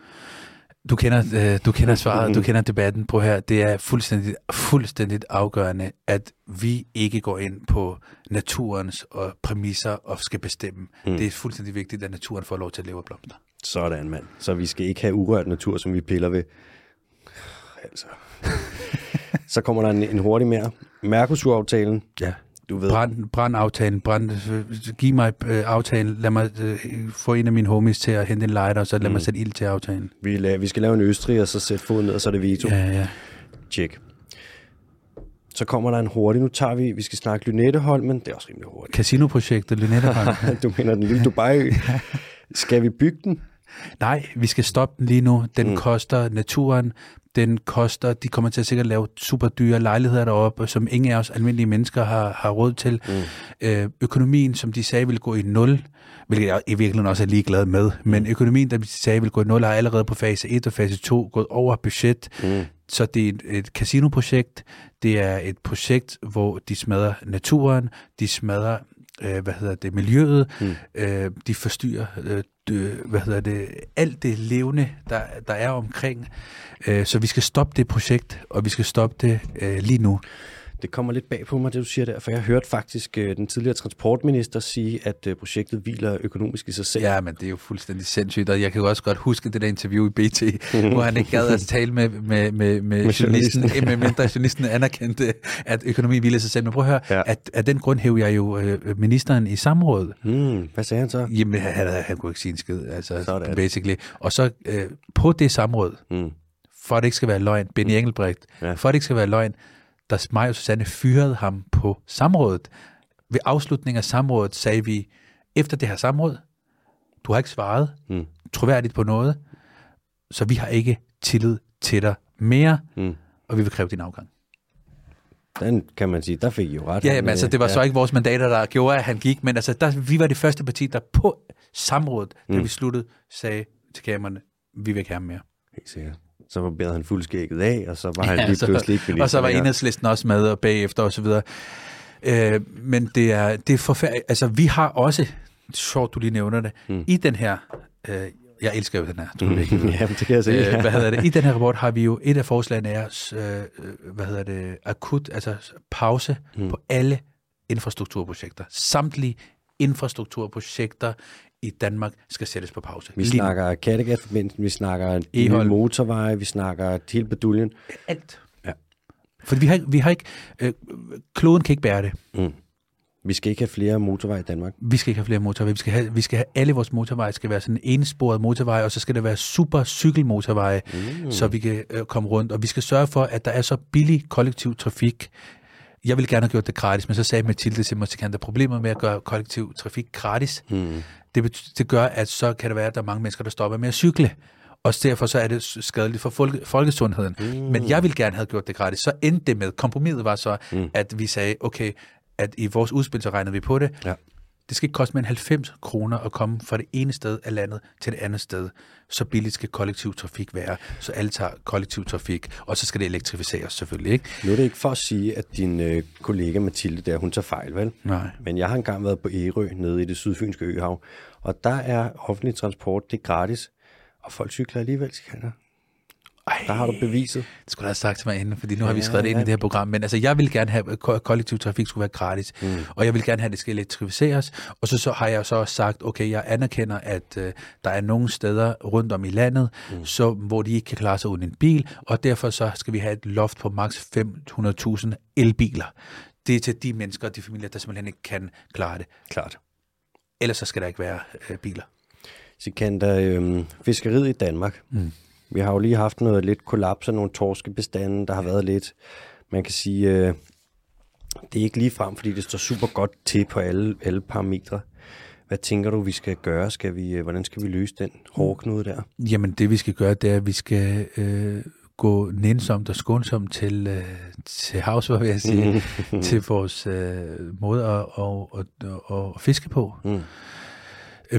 Du kender, øh, du kender svaret, du kender debatten på her. Det er fuldstændig, fuldstændig afgørende, at vi ikke går ind på naturens og præmisser og skal bestemme. Mm. Det er fuldstændig vigtigt, at naturen får lov til at leve og blomstre. Sådan, mand. Så vi skal ikke have urørt natur, som vi piller ved. Altså. Så kommer der en, en hurtig mere. Mercosur-aftalen. Ja. Du ved. Brænd, brænd aftalen, brænd, giv mig øh, aftalen, lad mig øh, få en af mine homies til at hente en lighter, og så lad mm. mig sætte ild til aftalen. Vi, la- vi skal lave en Østrig, og så sætte foden ned, og så er det veto. Ja, ja. Tjek. Så kommer der en hurtig. Nu tager vi, vi skal snakke Lynetteholmen. Det er også rimelig hurtigt. Casinoprojektet Lynetteholm. du mener den lille Dubai. Skal vi bygge den? Nej, vi skal stoppe den lige nu. Den mm. koster naturen, den koster, de kommer til at sikkert lave super dyre lejligheder deroppe, som ingen af os almindelige mennesker har, har råd til. Mm. Øh, økonomien, som de sagde, vil gå i nul, hvilket jeg i virkeligheden også er ligeglad med, men mm. økonomien, der de sagde, vil gå i nul, er allerede på fase 1 og fase 2 gået over budget. Mm. Så det er et, et casinoprojekt, det er et projekt, hvor de smadrer naturen, de smadrer øh, hvad hedder det, miljøet, mm. øh, de forstyrrer øh, øh, hvad hedder det, alt det levende, der, der er omkring. Øh, så vi skal stoppe det projekt, og vi skal stoppe det øh, lige nu. Det kommer lidt bag på mig, det du siger der, for jeg hørte faktisk øh, den tidligere transportminister sige, at øh, projektet hviler økonomisk i sig selv. Ja, men det er jo fuldstændig sindssygt, og jeg kan jo også godt huske det der interview i BT, hvor han ikke gad at tale med, med, med, med, med journalisten, med mindre journalisten anerkendte, at økonomi hviler i sig selv. Men prøv at høre, ja. at, at den grund hæver jeg jo øh, ministeren i samråd. Hmm, hvad sagde han så? Jamen, han, han kunne ikke sige en skid, altså, Sådan. basically. Og så øh, på det samråd, hmm. for at det ikke skal være løgn, Benny hmm. Engelbrecht, ja. for at det ikke skal være løgn, da mig og Susanne fyrede ham på samrådet. Ved afslutningen af samrådet sagde vi, efter det her samråd, du har ikke svaret mm. troværdigt på noget, så vi har ikke tillid til dig mere, mm. og vi vil kræve din afgang. Den kan man sige, der fik I jo ret. Ja, men altså, det var ja. så ikke vores mandater, der gjorde, at han gik, men altså, der, vi var det første parti, der på samrådet, mm. da vi sluttede, sagde til kamerne, vi vil ikke have mere. Helt sikkert så bad han fuldskægget af, og så var han ja, lige pludselig ikke minister. Og så var enhedslisten også med og bagefter og så videre. Øh, men det er, det er forfærdeligt. Altså, vi har også, sjovt du lige nævner det, mm. i den her, øh, jeg elsker jo den her, du mm. ikke. ja, det kan jeg se. Øh, hvad hedder det? I den her rapport har vi jo, et af forslagene er, øh, hvad hedder det, akut, altså pause mm. på alle infrastrukturprojekter. Samtlige infrastrukturprojekter i Danmark skal sættes på pause. Vi Lige snakker Kattegat-forbindelsen, vi snakker Ehol. motorveje, vi snakker hele beduljen. Alt. Ja. For vi har, vi har ikke, øh, kloden kan ikke bære det. Mm. Vi skal ikke have flere motorveje i Danmark. Vi skal ikke have flere motorveje. Vi skal have, vi skal have alle vores motorveje skal være sådan en ensporet motorvej, og så skal det være super cykelmotorveje, mm. så vi kan øh, komme rundt. Og vi skal sørge for, at der er så billig kollektiv trafik. Jeg ville gerne have gjort det gratis, men så sagde Mathilde til mig, at der problemer med at gøre kollektiv trafik gratis. Mm. Det, det gør, at så kan det være, at der er mange mennesker, der stopper med at cykle. Og derfor så er det skadeligt for folke, folkesundheden. Mm. Men jeg vil gerne have gjort det gratis. Så endte det med, kompromiset var så, mm. at vi sagde, okay, at i vores udspil, så regnede vi på det. Ja. Det skal ikke koste mere end 90 kroner at komme fra det ene sted af landet til det andet sted. Så billigt skal kollektiv trafik være, så alle tager kollektiv trafik, og så skal det elektrificeres selvfølgelig. Ikke? Nu er det ikke for at sige, at din øh, kollega Mathilde der, hun tager fejl, vel? Nej. Men jeg har engang været på Ærø nede i det sydfynske øhav, og der er offentlig transport, det er gratis, og folk cykler alligevel, skal der. Ej, der har du beviset. Det skulle du have sagt til mig inden, fordi nu ja, har vi skrevet det ind ja. i det her program. Men altså, jeg vil gerne have, at kollektiv trafik skulle være gratis. Mm. Og jeg vil gerne have, at det skal elektrificeres. Og så, så har jeg så også sagt, okay, jeg anerkender, at uh, der er nogle steder rundt om i landet, mm. så, hvor de ikke kan klare sig uden en bil. Og derfor så skal vi have et loft på maks 500.000 elbiler. Det er til de mennesker og de familier, der simpelthen ikke kan klare det. Klart. Ellers så skal der ikke være uh, biler. Sikander, øh, fiskeriet i Danmark. Mm vi har jo lige haft noget lidt kollaps af nogle torskebestande, der har været lidt, man kan sige, øh, det er ikke lige frem, fordi det står super godt til på alle, alle parametre. Hvad tænker du, vi skal gøre? Skal vi, øh, hvordan skal vi løse den hårdknude der? Jamen, det vi skal gøre, det er, at vi skal øh, gå nænsomt og skånsomt til, øh, til havs, hvad vil jeg sige, til vores øh, måde at, at, at, at, at fiske på. Mm.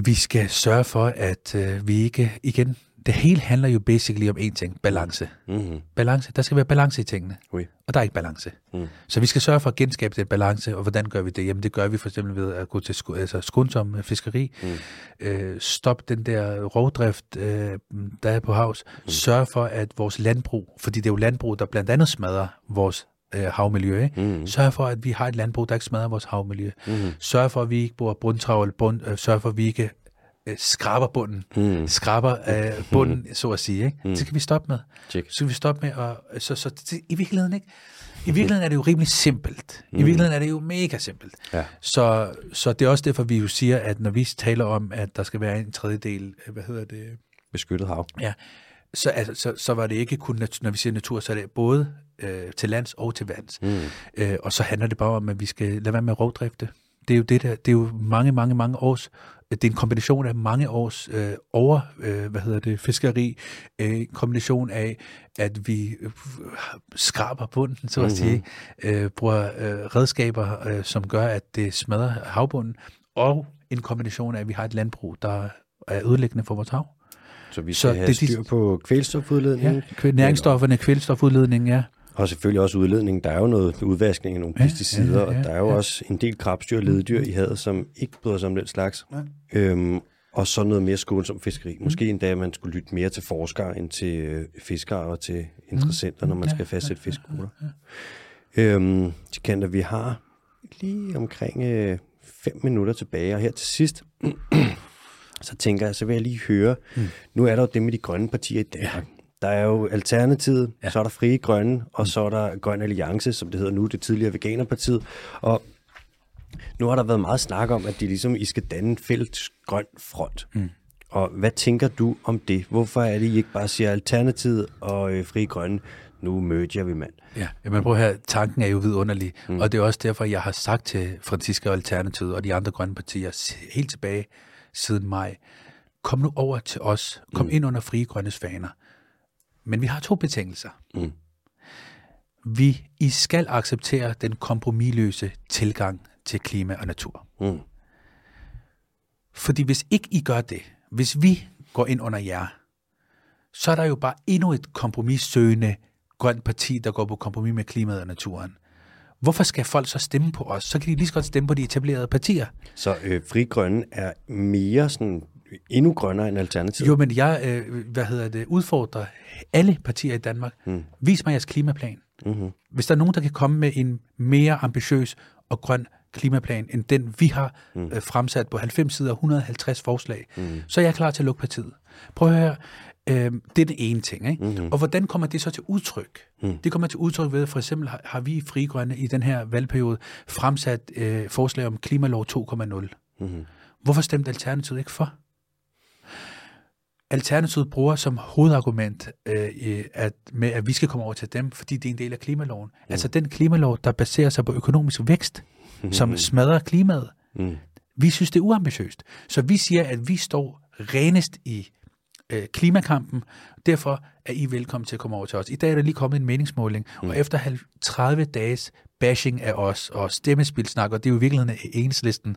Vi skal sørge for, at øh, vi ikke igen det hele handler jo basically om én ting, balance. Mm-hmm. Balance, der skal være balance i tingene, oui. og der er ikke balance. Mm. Så vi skal sørge for at genskabe den balance, og hvordan gør vi det? Jamen det gør vi for eksempel ved at gå til sk- altså skånsom øh, fiskeri, mm. øh, stop den der rovdrift, øh, der er på havs, mm. sørge for at vores landbrug, fordi det er jo landbrug, der blandt andet smadrer vores øh, havmiljø. Ikke? Mm. Sørg for, at vi har et landbrug, der ikke smadrer vores havmiljø. Mm. Sørg for, at vi ikke bruger bundtravl, bund, øh, sørg for, at vi ikke øh, skraber bunden, mm. skraber øh, bunden, mm. så at sige. Ikke? Mm. Det skal vi stoppe med. Check. Så skal vi stoppe med, og så, så det, i virkeligheden ikke. I virkeligheden er det jo rimelig simpelt. I mm. virkeligheden er det jo mega simpelt. Ja. Så, så det er også derfor, vi jo siger, at når vi taler om, at der skal være en tredjedel, øh, hvad hedder det? Beskyttet hav. Ja, så, altså, så, så var det ikke kun, når vi siger natur, så er det både øh, til lands og til vands. Mm. Øh, og så handler det bare om, at vi skal lade være med at rovdrifte. Det er jo det der, det er jo mange, mange, mange års det er en kombination af mange års øh, over, øh, hvad hedder det, fiskeri, øh, en kombination af, at vi øh, skraber bunden, så at mm-hmm. sige, øh, bruger øh, redskaber, øh, som gør, at det smadrer havbunden, og en kombination af, at vi har et landbrug, der er ødelæggende for vores hav. Så vi skal så have det, styr på kvælstofudledningen? Ja, næringsstofferne, kvælstofudledningen, ja. Og selvfølgelig også udledning. Der er jo noget udvaskning af nogle ja, pesticider, ja, ja, ja, og der er jo ja. også en del krabstyr og leddyr i havet, som ikke bryder sig om den slags. Ja. Øhm, og så noget mere skånsom fiskeri. Mm. Måske endda, at man skulle lytte mere til forskere end til øh, fiskere og til interessenter, mm. når man skal fastsætte fiskekvoter. Ja, ja, ja. øhm, kan vi har lige omkring øh, fem minutter tilbage, og her til sidst, så tænker jeg, så vil jeg lige høre, mm. nu er der jo det med de grønne partier i Danmark. Ja. Der er jo Alternativet, ja. så er der Frie Grønne, og så er der Grøn Alliance, som det hedder nu, det tidligere Veganerpartiet. Og nu har der været meget snak om, at de ligesom, I skal danne en fælles grøn front. Mm. Og hvad tænker du om det? Hvorfor er det, I ikke bare siger Alternativet og øh, Frie Grønne? Nu møder vi mand. Ja, men prøv her, tanken er jo vidunderlig, mm. og det er også derfor, jeg har sagt til Franziska Alternativet og de andre grønne partier helt tilbage siden maj, kom nu over til os, kom mm. ind under Frie Grønnes faner. Men vi har to betingelser. Mm. Vi, I skal acceptere den kompromilløse tilgang til klima og natur. Mm. Fordi hvis ikke I gør det, hvis vi går ind under jer, så er der jo bare endnu et kompromissøgende grønt parti, der går på kompromis med klimaet og naturen. Hvorfor skal folk så stemme på os? Så kan de lige så godt stemme på de etablerede partier. Så øh, Fri Grønne er mere sådan endnu grønnere end Alternativet. Jo, men jeg øh, hvad hedder det, udfordrer alle partier i Danmark. Mm. Vis mig jeres klimaplan. Mm-hmm. Hvis der er nogen, der kan komme med en mere ambitiøs og grøn klimaplan, end den vi har mm. øh, fremsat på 90 sider 150 forslag, mm. så er jeg klar til at lukke partiet. Prøv at høre, Øhm, det er den ene ting. Ikke? Mhm. Og hvordan kommer det så til udtryk? Mm. Det kommer til udtryk ved, for eksempel har, har vi i Frie Grønne i den her valgperiode fremsat øh, forslag om klimalov 2,0. Mhm. Hvorfor stemte Alternativet ikke for? Alternativet bruger som hovedargument øh, at, med, at vi skal komme over til dem, fordi det er en del af klimaloven. Mm. Altså den klimalov, der baserer sig på økonomisk vækst, mm. som smadrer klimaet. Mm. Vi synes, det er uambitiøst. Så vi siger, at vi står renest i øh, klimakampen. Derfor er I velkommen til at komme over til os. I dag er der lige kommet en meningsmåling, mm. og efter halv- 30 dages bashing af os og stemmespilsnak, og det er jo i virkeligheden enhedslisten,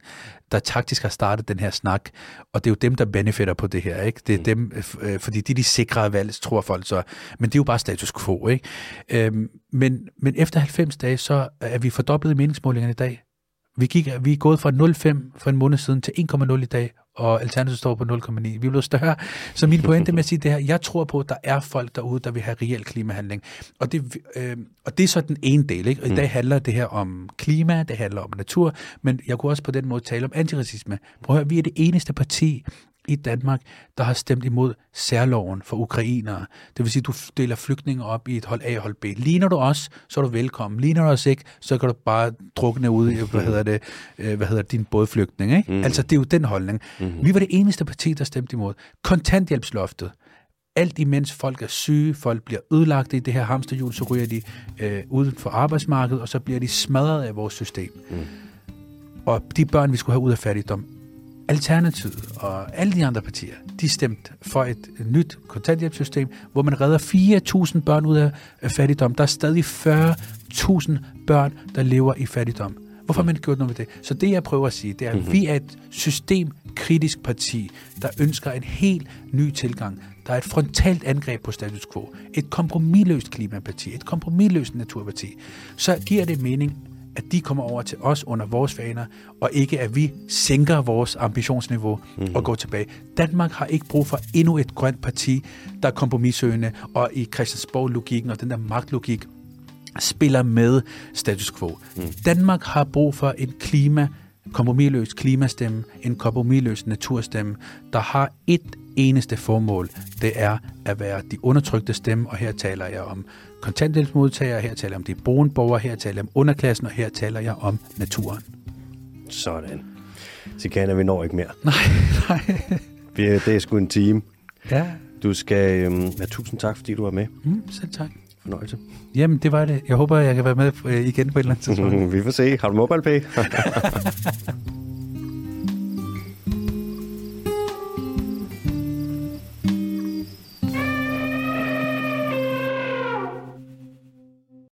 der taktisk har startet den her snak, og det er jo dem, der benefitter på det her, ikke? Det er mm. dem, øh, fordi de er de sikre af valget, tror folk så, men det er jo bare status quo, ikke? Øhm, men, men efter 90 dage, så er vi fordoblet i meningsmålingerne i dag. Vi, gik, vi er gået fra 0,5 for en måned siden til 1,0 i dag, og Alternativet står på 0,9. Vi er blevet større. Så min pointe med at sige det her, jeg tror på, at der er folk derude, der vil have reel klimahandling. Og det, øh, og det er så den ene del. Ikke? Og i dag handler det her om klima, det handler om natur, men jeg kunne også på den måde tale om antiracisme. Prøv at høre, vi er det eneste parti, i Danmark, der har stemt imod særloven for ukrainere. Det vil sige, at du deler flygtninge op i et hold A og hold B. Ligner du os, så er du velkommen. Ligner du os ikke, så kan du bare drukne ud i, hvad hedder det, øh, hvad hedder din bådflygtning. Ikke? Mm. Altså, det er jo den holdning. Mm. Vi var det eneste parti, der stemte imod. Kontanthjælpsloftet. Alt imens folk er syge, folk bliver ødelagt i det her hamsterhjul, så ryger de øh, uden for arbejdsmarkedet, og så bliver de smadret af vores system. Mm. Og de børn, vi skulle have ud af fattigdom, Alternativet og alle de andre partier, de stemte for et nyt kontanthjælpssystem, hvor man redder 4.000 børn ud af fattigdom. Der er stadig 40.000 børn, der lever i fattigdom. Hvorfor har man ikke gjort noget ved det? Så det, jeg prøver at sige, det er, at mm-hmm. vi er et systemkritisk parti, der ønsker en helt ny tilgang. Der er et frontalt angreb på status quo. Et kompromilløst klimaparti. Et kompromilløst naturparti. Så giver det mening, at de kommer over til os under vores faner, og ikke at vi sænker vores ambitionsniveau mm-hmm. og går tilbage. Danmark har ikke brug for endnu et grønt parti, der er kompromissøgende, og i Christiansborg-logikken og den der magtlogik spiller med status quo. Mm. Danmark har brug for en klima, kompromilløs klimastemme, en kompromilløs naturstemme, der har et eneste formål. Det er at være de undertrykte stemme, og her taler jeg om kontanthjælpsmodtagere, her taler jeg om de brune borgere, her taler jeg om underklassen, og her taler jeg om naturen. Sådan. Sikana, vi når ikke mere. Nej, nej. Vi er- Det er sgu en time. Ja, Du skal... Øhm, ja, tusind tak, fordi du var med. mm, selv tak. Fornøjelse. Jamen, det var det. Jeg håber, jeg kan være med øh, igen på et eller andet tidspunkt. vi får se. Har du MobilePay?